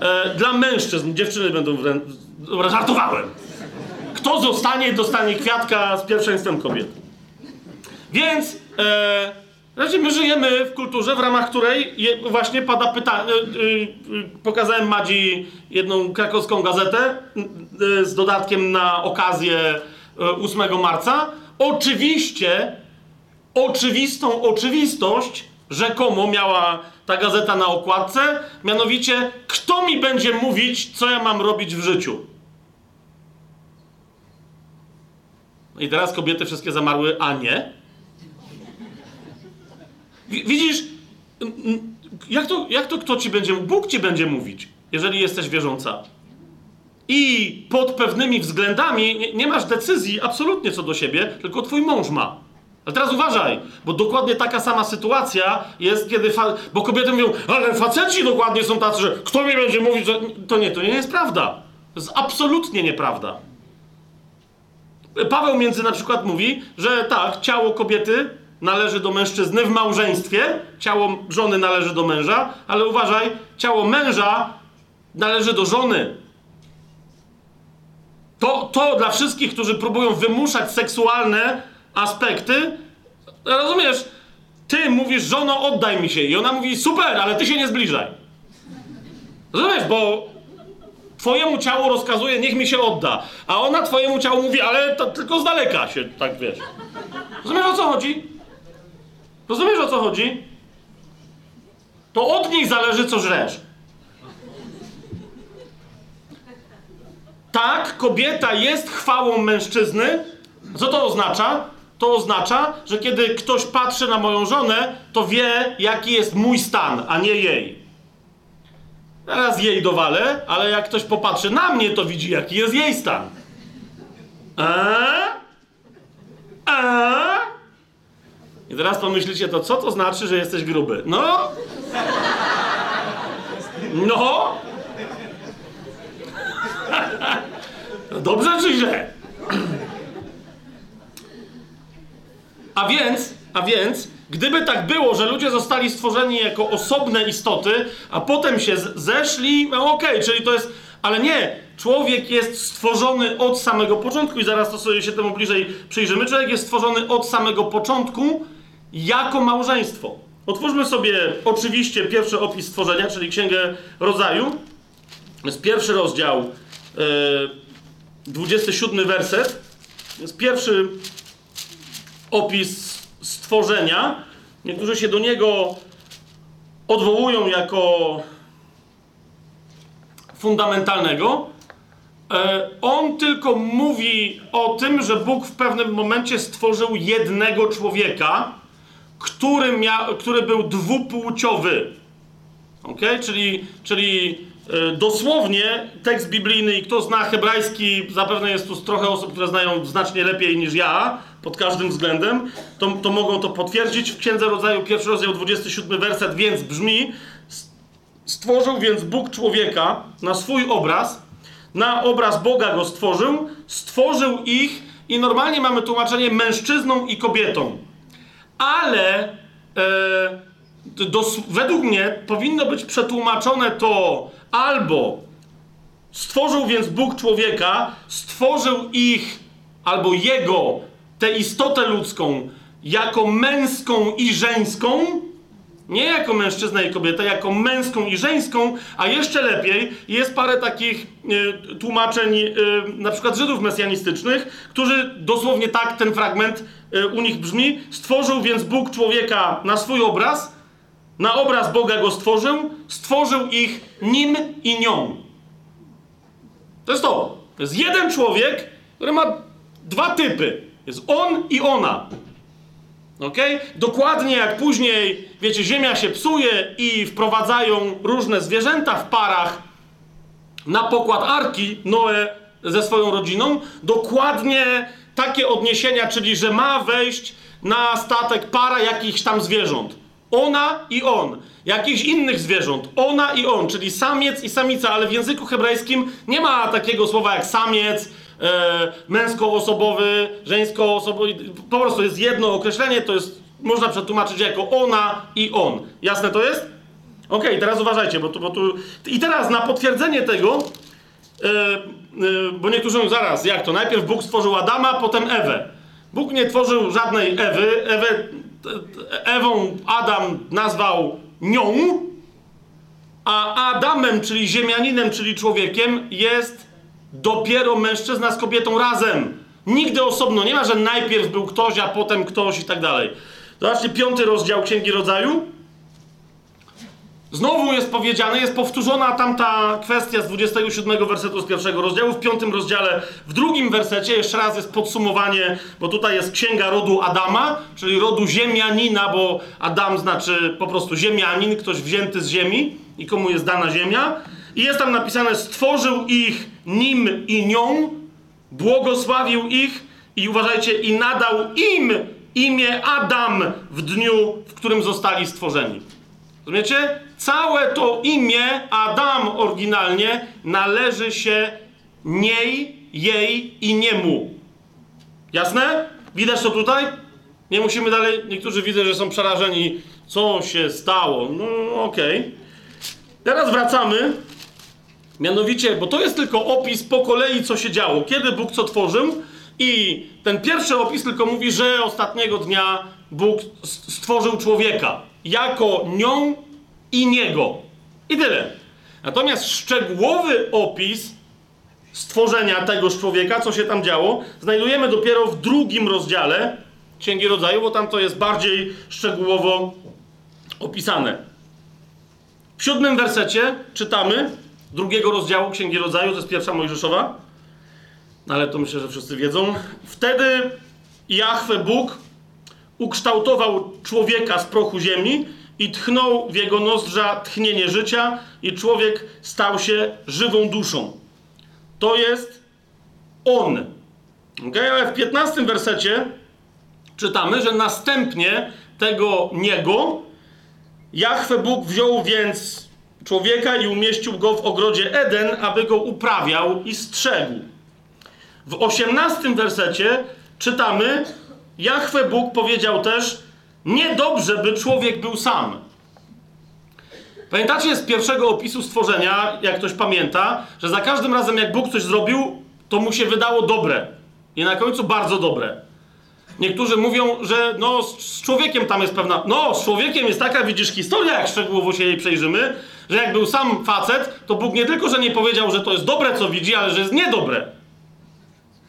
E, dla mężczyzn, dziewczyny będą wręcz. Dobra, żartowałem. Kto zostanie, dostanie kwiatka z pierwszeństwem kobiet. Więc e, Znaczy, my żyjemy w kulturze, w ramach której je, właśnie pada pytanie. Yy, yy, pokazałem Madzi jedną krakowską gazetę yy, z dodatkiem na okazję 8 marca. Oczywiście, oczywistą oczywistość rzekomo miała ta gazeta na okładce, mianowicie kto mi będzie mówić, co ja mam robić w życiu. I teraz kobiety wszystkie zamarły, a nie. Widzisz, jak to, jak to kto ci będzie, Bóg ci będzie mówić, jeżeli jesteś wierząca. I pod pewnymi względami nie, nie masz decyzji absolutnie co do siebie, tylko twój mąż ma. Ale teraz uważaj, bo dokładnie taka sama sytuacja jest, kiedy. Fa- bo kobiety mówią, ale faceci dokładnie są tacy, że kto mi będzie mówić, że. To nie, to nie jest prawda. To jest absolutnie nieprawda. Paweł między na przykład mówi, że tak, ciało kobiety należy do mężczyzny w małżeństwie, ciało żony należy do męża, ale uważaj, ciało męża należy do żony. To, to dla wszystkich, którzy próbują wymuszać seksualne aspekty, rozumiesz, ty mówisz, żono, oddaj mi się. I ona mówi, super, ale ty się nie zbliżaj. Rozumiesz, bo twojemu ciału rozkazuje, niech mi się odda. A ona twojemu ciału mówi, ale to tylko z daleka się, tak wiesz. Rozumiesz, o co chodzi? Rozumiesz, o co chodzi? To od niej zależy, co żresz. Tak, kobieta jest chwałą mężczyzny. Co to oznacza? To oznacza, że kiedy ktoś patrzy na moją żonę, to wie, jaki jest mój stan, a nie jej. Teraz jej dowalę, ale jak ktoś popatrzy na mnie, to widzi, jaki jest jej stan. Eee? Eee? I teraz pomyślicie, to co to znaczy, że jesteś gruby? No? No? Dobrze czy źle? A więc, a więc, gdyby tak było, że ludzie zostali stworzeni jako osobne istoty, a potem się zeszli, no okej, okay, czyli to jest. Ale nie, człowiek jest stworzony od samego początku, i zaraz to sobie się temu bliżej przyjrzymy. Człowiek jest stworzony od samego początku jako małżeństwo. Otwórzmy sobie oczywiście pierwszy opis stworzenia, czyli Księgę Rodzaju. To jest pierwszy rozdział, yy, e, 27 werset. To jest pierwszy opis stworzenia. Niektórzy się do niego odwołują jako fundamentalnego. E, on tylko mówi o tym, że Bóg w pewnym momencie stworzył jednego człowieka, który, mia, który był dwupłciowy. Ok? Czyli, czyli e, dosłownie tekst biblijny, i kto zna hebrajski, zapewne jest tu trochę osób, które znają znacznie lepiej niż ja, pod każdym względem, to, to mogą to potwierdzić. W Księdze Rodzaju, pierwszy rozdział, 27 werset, więc brzmi: Stworzył więc Bóg człowieka na swój obraz, na obraz Boga go stworzył, stworzył ich, i normalnie mamy tłumaczenie mężczyzną i kobietą. Ale e, według mnie powinno być przetłumaczone to albo stworzył więc Bóg człowieka, stworzył ich albo jego tę istotę ludzką jako męską i żeńską, nie jako mężczyzna i kobieta, jako męską i żeńską, a jeszcze lepiej jest parę takich y, tłumaczeń, y, na przykład Żydów mesjanistycznych, którzy dosłownie tak ten fragment y, u nich brzmi: Stworzył więc Bóg człowieka na swój obraz, na obraz Boga go stworzył, stworzył ich nim i nią. To jest to. To jest jeden człowiek, który ma dwa typy. Jest on i ona. Ok? Dokładnie jak później, wiecie, ziemia się psuje i wprowadzają różne zwierzęta w parach na pokład arki Noe ze swoją rodziną, dokładnie takie odniesienia, czyli że ma wejść na statek para jakichś tam zwierząt. Ona i on. Jakichś innych zwierząt. Ona i on, czyli samiec i samica, ale w języku hebrajskim nie ma takiego słowa jak samiec, e, męskoosobowy, żeńskoosobowy. Po prostu jest jedno określenie, to jest, można przetłumaczyć jako ona i on. Jasne to jest? Okay, teraz uważajcie, bo tu, bo tu... I teraz na potwierdzenie tego, e, e, bo niektórzy mówią zaraz, jak to? Najpierw Bóg stworzył Adama, potem Ewę. Bóg nie tworzył żadnej Ewy. Ewę Ewą Adam nazwał nią, a Adamem, czyli ziemianinem, czyli człowiekiem, jest dopiero mężczyzna z kobietą razem. Nigdy osobno. Nie ma, że najpierw był ktoś, a potem ktoś i tak dalej. Zobaczcie, piąty rozdział Księgi Rodzaju. Znowu jest powiedziane, jest powtórzona tamta kwestia z 27 wersetu z pierwszego rozdziału. W piątym rozdziale, w drugim wersecie, jeszcze raz jest podsumowanie, bo tutaj jest księga rodu Adama, czyli rodu ziemianina, bo Adam znaczy po prostu ziemianin, ktoś wzięty z ziemi i komu jest dana ziemia. I jest tam napisane: Stworzył ich nim i nią, błogosławił ich i uważajcie, i nadał im imię Adam w dniu, w którym zostali stworzeni. Rozumiecie? Całe to imię Adam oryginalnie należy się niej, jej i niemu. Jasne? Widać to tutaj? Nie musimy dalej. Niektórzy widzę, że są przerażeni. Co się stało? No, okej. Okay. Teraz wracamy. Mianowicie, bo to jest tylko opis po kolei, co się działo. Kiedy Bóg co tworzył, i ten pierwszy opis tylko mówi, że ostatniego dnia Bóg stworzył człowieka jako nią i niego. I tyle. Natomiast szczegółowy opis stworzenia tegoż człowieka, co się tam działo, znajdujemy dopiero w drugim rozdziale Księgi Rodzaju, bo tam to jest bardziej szczegółowo opisane. W siódmym wersecie czytamy drugiego rozdziału Księgi Rodzaju, to jest pierwsza Mojżeszowa, ale to myślę, że wszyscy wiedzą. Wtedy Jahwe Bóg ukształtował człowieka z prochu ziemi i tchnął w jego nozdrza tchnienie życia i człowiek stał się żywą duszą. To jest on. Okay? Ale w 15 wersecie czytamy, że następnie tego niego Jahwe Bóg wziął więc człowieka i umieścił go w ogrodzie Eden, aby go uprawiał i strzegł. W 18 wersecie czytamy, Jahwe Bóg powiedział też, Niedobrze, by człowiek był sam. Pamiętacie z pierwszego opisu stworzenia, jak ktoś pamięta, że za każdym razem, jak Bóg coś zrobił, to mu się wydało dobre. I na końcu bardzo dobre. Niektórzy mówią, że no z człowiekiem tam jest pewna. No, z człowiekiem jest taka, widzisz, historia, jak szczegółowo się jej przejrzymy, że jak był sam facet, to Bóg nie tylko, że nie powiedział, że to jest dobre, co widzi, ale że jest niedobre.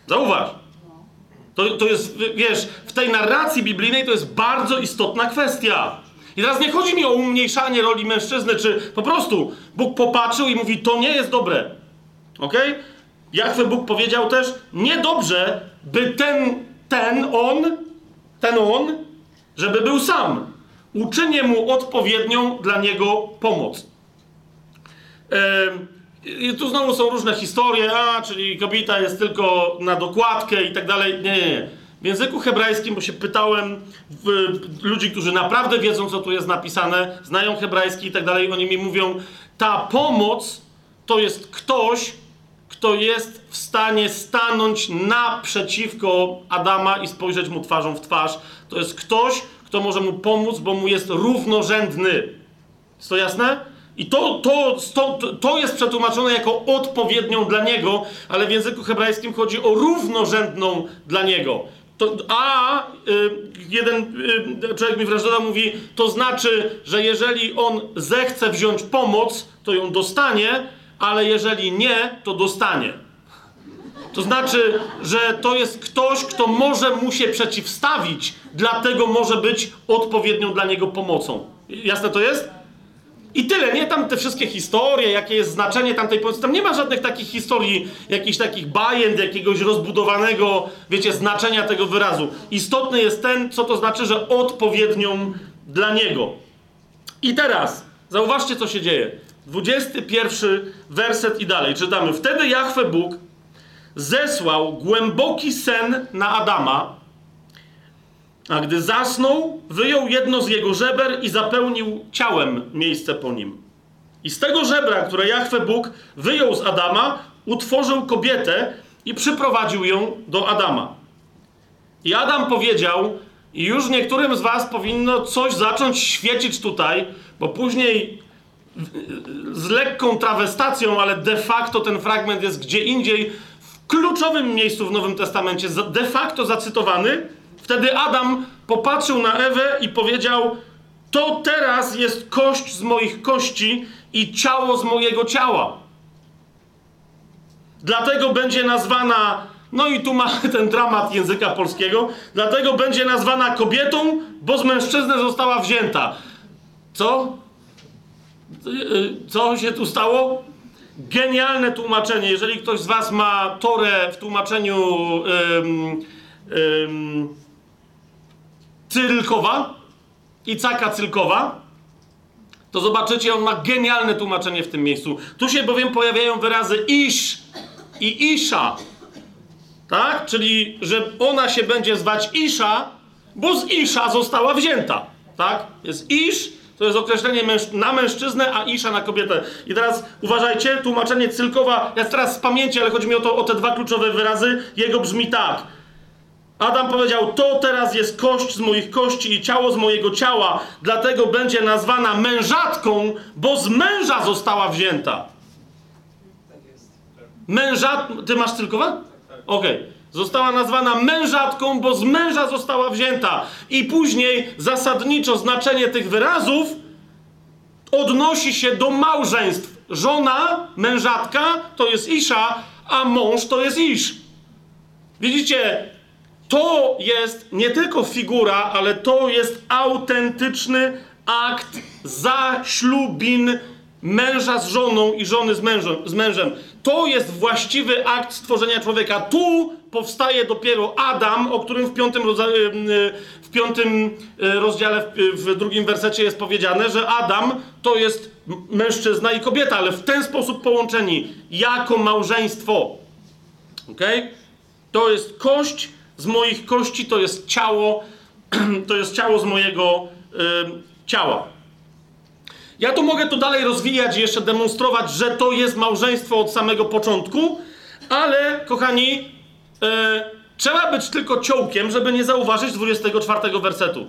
Zauważ. To, to jest, wiesz, w tej narracji biblijnej to jest bardzo istotna kwestia. I teraz nie chodzi mi o umniejszanie roli mężczyzny, czy po prostu Bóg popatrzył i mówi, to nie jest dobre. Ok? Jachwę Bóg powiedział też, niedobrze, by ten, ten on, ten on, żeby był sam. Uczynię mu odpowiednią dla niego pomoc. I tu znowu są różne historie, a, czyli kobieta jest tylko na dokładkę i tak dalej. Nie, nie, nie. W języku hebrajskim, bo się pytałem w, ludzi, którzy naprawdę wiedzą, co tu jest napisane, znają hebrajski i tak dalej, oni mi mówią, ta pomoc to jest ktoś, kto jest w stanie stanąć naprzeciwko Adama i spojrzeć mu twarzą w twarz. To jest ktoś, kto może mu pomóc, bo mu jest równorzędny. Jest to jasne? I to, to, to, to jest przetłumaczone jako odpowiednią dla niego, ale w języku hebrajskim chodzi o równorzędną dla niego. To, a y, jeden y, człowiek mi wręcz mówi, to znaczy, że jeżeli on zechce wziąć pomoc, to ją dostanie, ale jeżeli nie, to dostanie. To znaczy, że to jest ktoś, kto może mu się przeciwstawić, dlatego może być odpowiednią dla niego pomocą. Jasne to jest? I tyle, nie tam te wszystkie historie, jakie jest znaczenie tamtej pomocy. Tam nie ma żadnych takich historii, jakichś takich bajend, jakiegoś rozbudowanego, wiecie, znaczenia tego wyrazu. Istotny jest ten, co to znaczy, że odpowiednią dla niego. I teraz, zauważcie, co się dzieje. 21 werset i dalej. Czytamy. Wtedy Jahwe Bóg zesłał głęboki sen na Adama, a gdy zasnął, wyjął jedno z jego żeber i zapełnił ciałem miejsce po nim. I z tego żebra, które Jachwę Bóg wyjął z Adama, utworzył kobietę i przyprowadził ją do Adama. I Adam powiedział, i już niektórym z was powinno coś zacząć świecić tutaj, bo później z lekką trawestacją, ale de facto ten fragment jest gdzie indziej, w kluczowym miejscu w Nowym Testamencie, de facto zacytowany, Wtedy Adam popatrzył na Ewę i powiedział: To teraz jest kość z moich kości i ciało z mojego ciała. Dlatego będzie nazwana, no i tu mamy ten dramat języka polskiego, dlatego będzie nazwana kobietą, bo z mężczyzny została wzięta. Co? Co się tu stało? Genialne tłumaczenie. Jeżeli ktoś z Was ma Torę w tłumaczeniu ym, ym, Cyrylkowa, Icaka Cyrkowa, to zobaczycie, on ma genialne tłumaczenie w tym miejscu. Tu się bowiem pojawiają wyrazy isz i isza. Tak? Czyli, że ona się będzie zwać Isza, bo z Isza została wzięta. Tak? Jest Isz, to jest określenie męż na mężczyznę, a Isza na kobietę. I teraz uważajcie, tłumaczenie Cylkowa, ja teraz z pamięci, ale chodzi mi o, to, o te dwa kluczowe wyrazy, jego brzmi tak. Adam powiedział: To teraz jest kość z moich kości i ciało z mojego ciała, dlatego będzie nazwana mężatką, bo z męża została wzięta. Mężat. Ty masz Cylkowa? Okej. Okay. Została nazwana mężatką, bo z męża została wzięta. I później zasadniczo znaczenie tych wyrazów odnosi się do małżeństw. Żona, mężatka to jest Isza, a mąż to jest Isz. Widzicie, to jest nie tylko figura, ale to jest autentyczny akt zaślubin męża z żoną i żony z z mężem. To jest właściwy akt stworzenia człowieka. Tu powstaje dopiero Adam, o którym w piątym, y, y, w piątym y, rozdziale, w drugim wersecie jest powiedziane, że Adam to jest mężczyzna i kobieta, ale w ten sposób połączeni jako małżeństwo. Ok? To jest kość z moich kości, to jest ciało, to jest ciało z mojego ciała. Ja tu mogę to dalej rozwijać i jeszcze demonstrować, że to jest małżeństwo od samego początku, ale kochani, e, trzeba być tylko ciołkiem, żeby nie zauważyć 24 wersetu.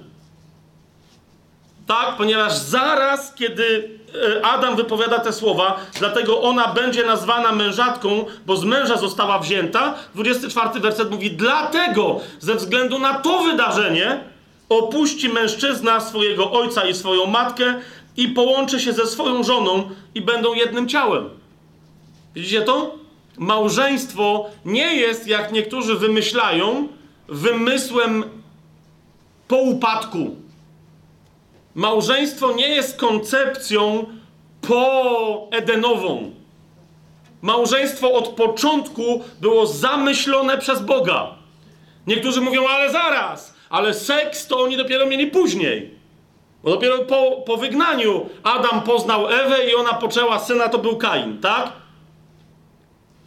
Tak, ponieważ zaraz, kiedy e, Adam wypowiada te słowa, dlatego ona będzie nazwana mężatką, bo z męża została wzięta. 24 werset mówi: Dlatego, ze względu na to wydarzenie, opuści mężczyzna swojego ojca i swoją matkę i połączy się ze swoją żoną i będą jednym ciałem. Widzicie to? Małżeństwo nie jest, jak niektórzy wymyślają, wymysłem po upadku. Małżeństwo nie jest koncepcją poedenową. Małżeństwo od początku było zamyślone przez Boga. Niektórzy mówią, ale zaraz, ale seks to oni dopiero mieli później. Bo dopiero po, po wygnaniu Adam poznał Ewę i ona poczęła syna, to był Kain, tak?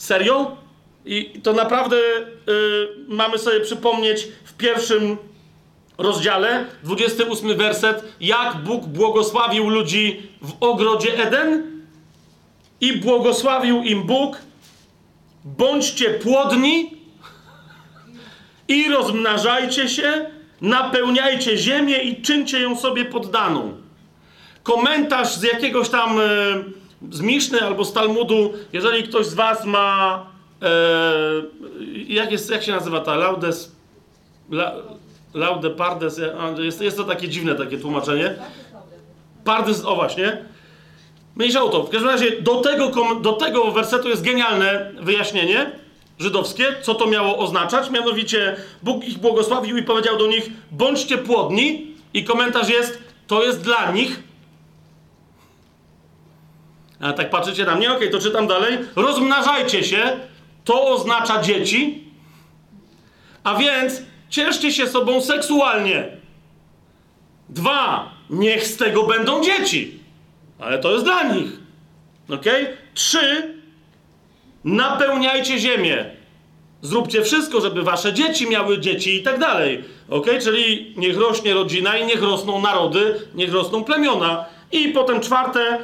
Serio? I to naprawdę y, mamy sobie przypomnieć w pierwszym rozdziale, 28 werset, jak Bóg błogosławił ludzi w ogrodzie Eden i błogosławił im Bóg, bądźcie płodni i rozmnażajcie się, napełniajcie ziemię i czyńcie ją sobie poddaną. Komentarz z jakiegoś tam e, z Miszny albo z Talmudu, jeżeli ktoś z was ma e, jak, jest, jak się nazywa ta laudes la, laude pardes jest, jest to takie dziwne takie tłumaczenie pardes, o właśnie mniejsza to, w każdym razie do tego, do tego wersetu jest genialne wyjaśnienie żydowskie, co to miało oznaczać. Mianowicie Bóg ich błogosławił i powiedział do nich: bądźcie płodni. I komentarz jest: to jest dla nich. A tak patrzycie na mnie, ok, to czytam dalej. Rozmnażajcie się, to oznacza dzieci. A więc cieszcie się sobą seksualnie. Dwa, niech z tego będą dzieci. Ale to jest dla nich. Ok? Trzy, napełniajcie ziemię. Zróbcie wszystko, żeby wasze dzieci miały dzieci i tak dalej. Ok? Czyli niech rośnie rodzina i niech rosną narody, niech rosną plemiona. I potem czwarte,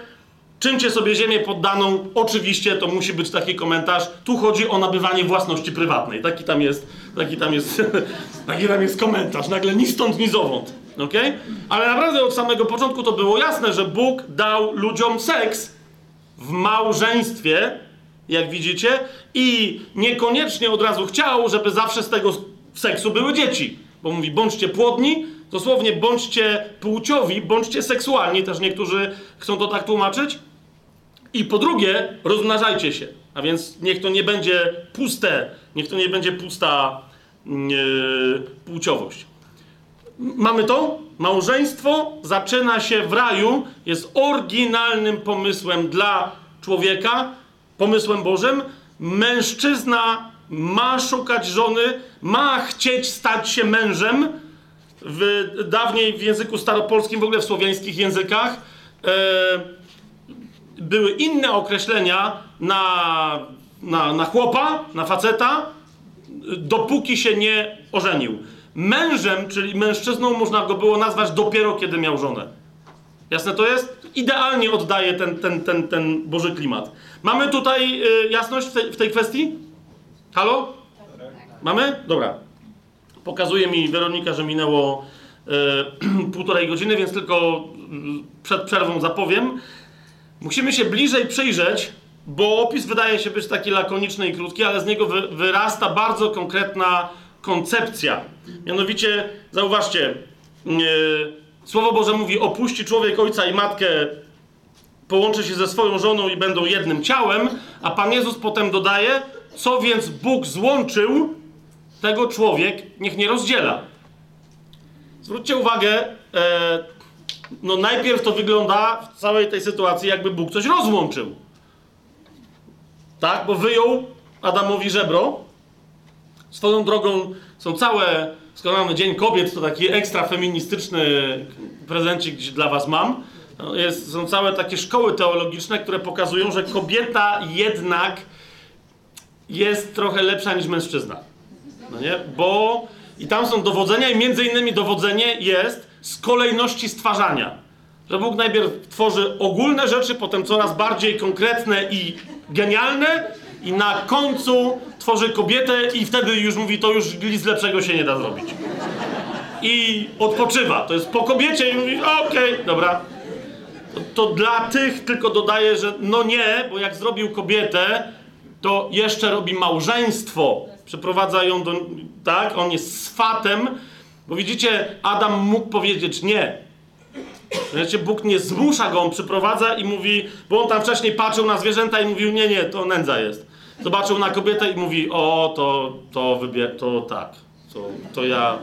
czyńcie sobie ziemię poddaną. Oczywiście to musi być taki komentarz. Tu chodzi o nabywanie własności prywatnej. Taki tam jest, taki tam jest, taki tam jest komentarz. Nagle ni stąd, ni zowąd. Ok? Ale naprawdę od samego początku to było jasne, że Bóg dał ludziom seks w małżeństwie jak widzicie, i niekoniecznie od razu chciał, żeby zawsze z tego seksu były dzieci. Bo mówi, bądźcie płodni Dosłownie bądźcie płciowi, bądźcie seksualni, też niektórzy chcą to tak tłumaczyć. I po drugie, rozmnażajcie się. A więc niech to nie będzie puste, niech to nie będzie pusta yy, płciowość. Mamy to? Małżeństwo zaczyna się w raju, jest oryginalnym pomysłem dla człowieka, pomysłem Bożym. Mężczyzna ma szukać żony, ma chcieć stać się mężem. W, dawniej w języku staropolskim, w ogóle w słowiańskich językach, e, były inne określenia na, na, na chłopa, na faceta, dopóki się nie ożenił. Mężem, czyli mężczyzną, można go było nazwać dopiero kiedy miał żonę. Jasne to jest? Idealnie oddaje ten, ten, ten, ten Boży klimat. Mamy tutaj y, jasność w w tej kwestii? Halo? Mamy? Dobra. Pokazuje mi Weronika, że minęło y, półtorej godziny, więc tylko y, przed przerwą zapowiem. Musimy się bliżej przyjrzeć, bo opis wydaje się być taki lakoniczny i krótki, ale z niego wy, wyrasta bardzo konkretna koncepcja. Mianowicie, zauważcie, yy, Słowo Boże mówi: opuści człowiek ojca i matkę, połączy się ze swoją żoną i będą jednym ciałem, a Pan Jezus potem dodaje: co więc Bóg złączył, tego człowiek niech nie rozdziela. Zwróćcie uwagę, e, no najpierw to wygląda w całej tej sytuacji, jakby Bóg coś rozłączył. Tak, bo wyjął Adamowi żebro. Swoją drogą są całe, skoro mamy Dzień Kobiet, to taki ekstra feministyczny prezencik dla was mam. No, jest, są całe takie szkoły teologiczne, które pokazują, że kobieta jednak jest trochę lepsza niż mężczyzna. No nie? Bo i tam są dowodzenia i między innymi dowodzenie jest z kolejności stwarzania. Że Bóg najpierw tworzy ogólne rzeczy, potem coraz bardziej konkretne i genialne i na końcu tworzy kobietę i wtedy już mówi, to już nic lepszego się nie da zrobić. I odpoczywa. To jest po kobiecie i mówi, okej, okay, dobra. To, to dla tych tylko dodaję, że no nie, bo jak zrobił kobietę, to jeszcze robi małżeństwo. Przeprowadza ją do... Tak? On jest swatem. Bo widzicie, Adam mógł powiedzieć nie. Wiecie, Bóg nie zmusza go, on przyprowadza i mówi, bo on tam wcześniej patrzył na zwierzęta i mówił, nie, nie, to nędza jest. Zobaczył na kobietę i mówi, o, to, to wybier, to tak, to, to ja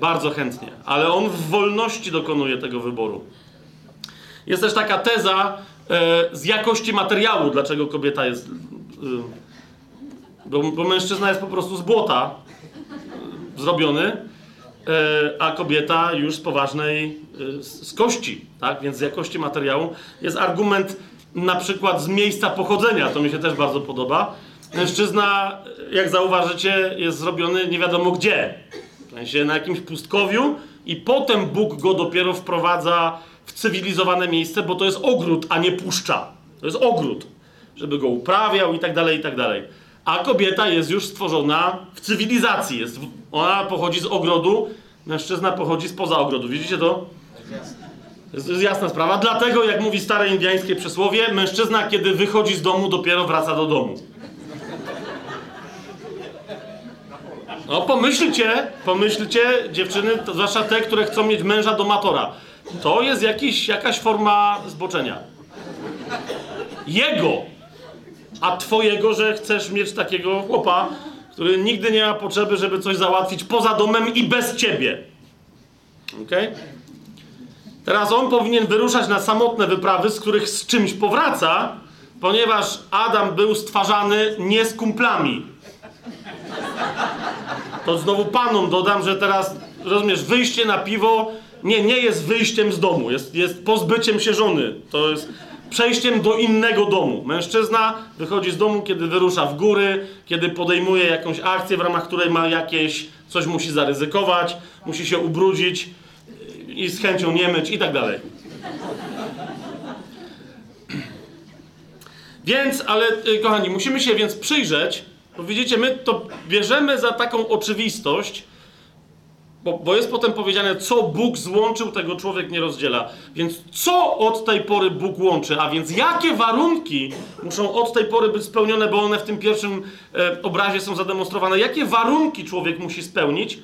bardzo chętnie. Ale on w wolności dokonuje tego wyboru. Jest też taka teza e, z jakości materiału, dlaczego kobieta jest... E, bo, bo mężczyzna jest po prostu z błota e, zrobiony, e, a kobieta już z poważnej, e, z kości, tak? Więc z jakości materiału jest argument na przykład z miejsca pochodzenia, to mi się też bardzo podoba. Mężczyzna, jak zauważycie, jest zrobiony nie wiadomo gdzie. W sensie na jakimś pustkowiu i potem Bóg go dopiero wprowadza w cywilizowane miejsce, bo to jest ogród, a nie puszcza. To jest ogród, żeby go uprawiał i tak dalej, i tak dalej. A kobieta jest już stworzona w cywilizacji. Jest, ona pochodzi z ogrodu, mężczyzna pochodzi spoza ogrodu. Widzicie to? To jest jasna sprawa. Dlatego, jak mówi stare indiańskie przysłowie, mężczyzna, kiedy wychodzi z domu, dopiero wraca do domu. No, pomyślcie, pomyślcie, dziewczyny, zwłaszcza te, które chcą mieć męża domatora. To jest jakiś, jakaś forma zboczenia. Jego, a twojego, że chcesz mieć takiego chłopa, który nigdy nie ma potrzeby, żeby coś załatwić poza domem i bez ciebie. Ok? Teraz on powinien wyruszać na samotne wyprawy, z których z czymś powraca, ponieważ Adam był stwarzany nie z kumplami. To znowu panom dodam, że teraz, rozumiesz, wyjście na piwo nie, nie jest wyjściem z domu, jest, jest pozbyciem się żony. To jest przejściem do innego domu. Mężczyzna wychodzi z domu, kiedy wyrusza w góry, kiedy podejmuje jakąś akcję, w ramach której ma jakieś, coś musi zaryzykować, musi się ubrudzić i z chęcią nie myć i tak dalej. Więc, ale y, kochani, musimy się więc przyjrzeć, bo widzicie, my to bierzemy za taką oczywistość, bo, bo, jest potem powiedziane, co Bóg złączył, tego człowiek nie rozdziela. Więc co od tej pory Bóg łączy? A więc jakie warunki muszą od tej pory być spełnione, bo one w tym pierwszym e, obrazie są zademonstrowane? Jakie warunki człowiek musi spełnić,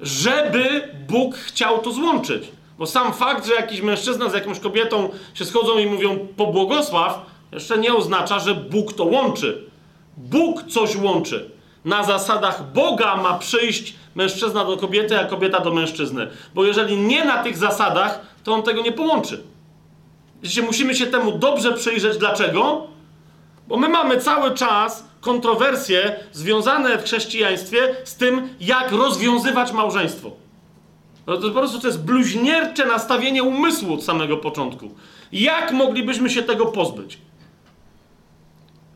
żeby Bóg chciał to złączyć. Bo sam fakt, że jakiś mężczyzna z jakąś kobietą się schodzą i mówią pobłogosław, jeszcze nie oznacza, że Bóg to łączy. Bóg coś łączy. Na zasadach Boga ma przyjść mężczyzna do kobiety, a kobieta do mężczyzny. Bo jeżeli nie na tych zasadach, to on tego nie połączy. Widzicie, musimy się temu dobrze przyjrzeć. Dlaczego? Bo my mamy cały czas kontrowersje związane w chrześcijaństwie z tym, jak rozwiązywać małżeństwo. No to po prostu to jest bluźniercze nastawienie umysłu od samego początku. Jak moglibyśmy się tego pozbyć?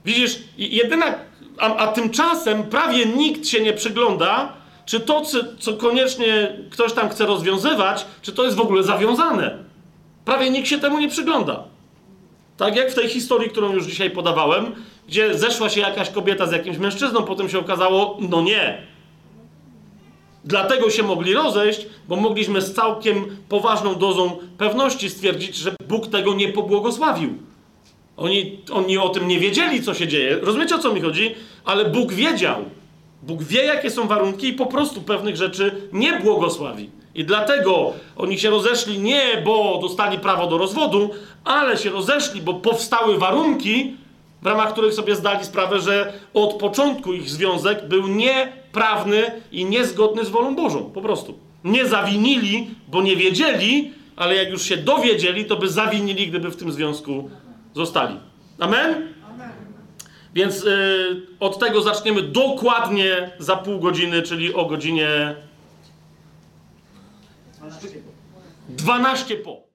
Widzisz, jedyna, a, a tymczasem prawie nikt się nie przygląda, czy to, co, koniecznie ktoś tam chce rozwiązywać, czy to jest w ogóle zawiązane. Prawie nikt się temu nie przygląda. Tak jak w tej historii, którą już dzisiaj podawałem, gdzie zeszła się jakaś kobieta z jakimś mężczyzną, potem się okazało, no nie. Dlatego się mogli rozejść, bo mogliśmy z całkiem poważną dozą pewności stwierdzić, że Bóg tego nie pobłogosławił. Oni, oni o tym nie wiedzieli, co się dzieje. Rozumiecie, o co mi chodzi? Ale Bóg wiedział. Bóg wie, jakie są warunki i po prostu pewnych rzeczy nie błogosławi. I dlatego oni się rozeszli nie, bo dostali prawo do rozwodu, ale się rozeszli, bo powstały warunki, w ramach których sobie zdali sprawę, że od początku ich związek był nieprawny i niezgodny z wolą Bożą. Po prostu. Nie zawinili, bo nie wiedzieli, ale jak już się dowiedzieli, to by zawinili, gdyby w tym związku zostali. Amen? Więc y, od tego zaczniemy dokładnie za pół godziny, czyli o godzinie 12 po.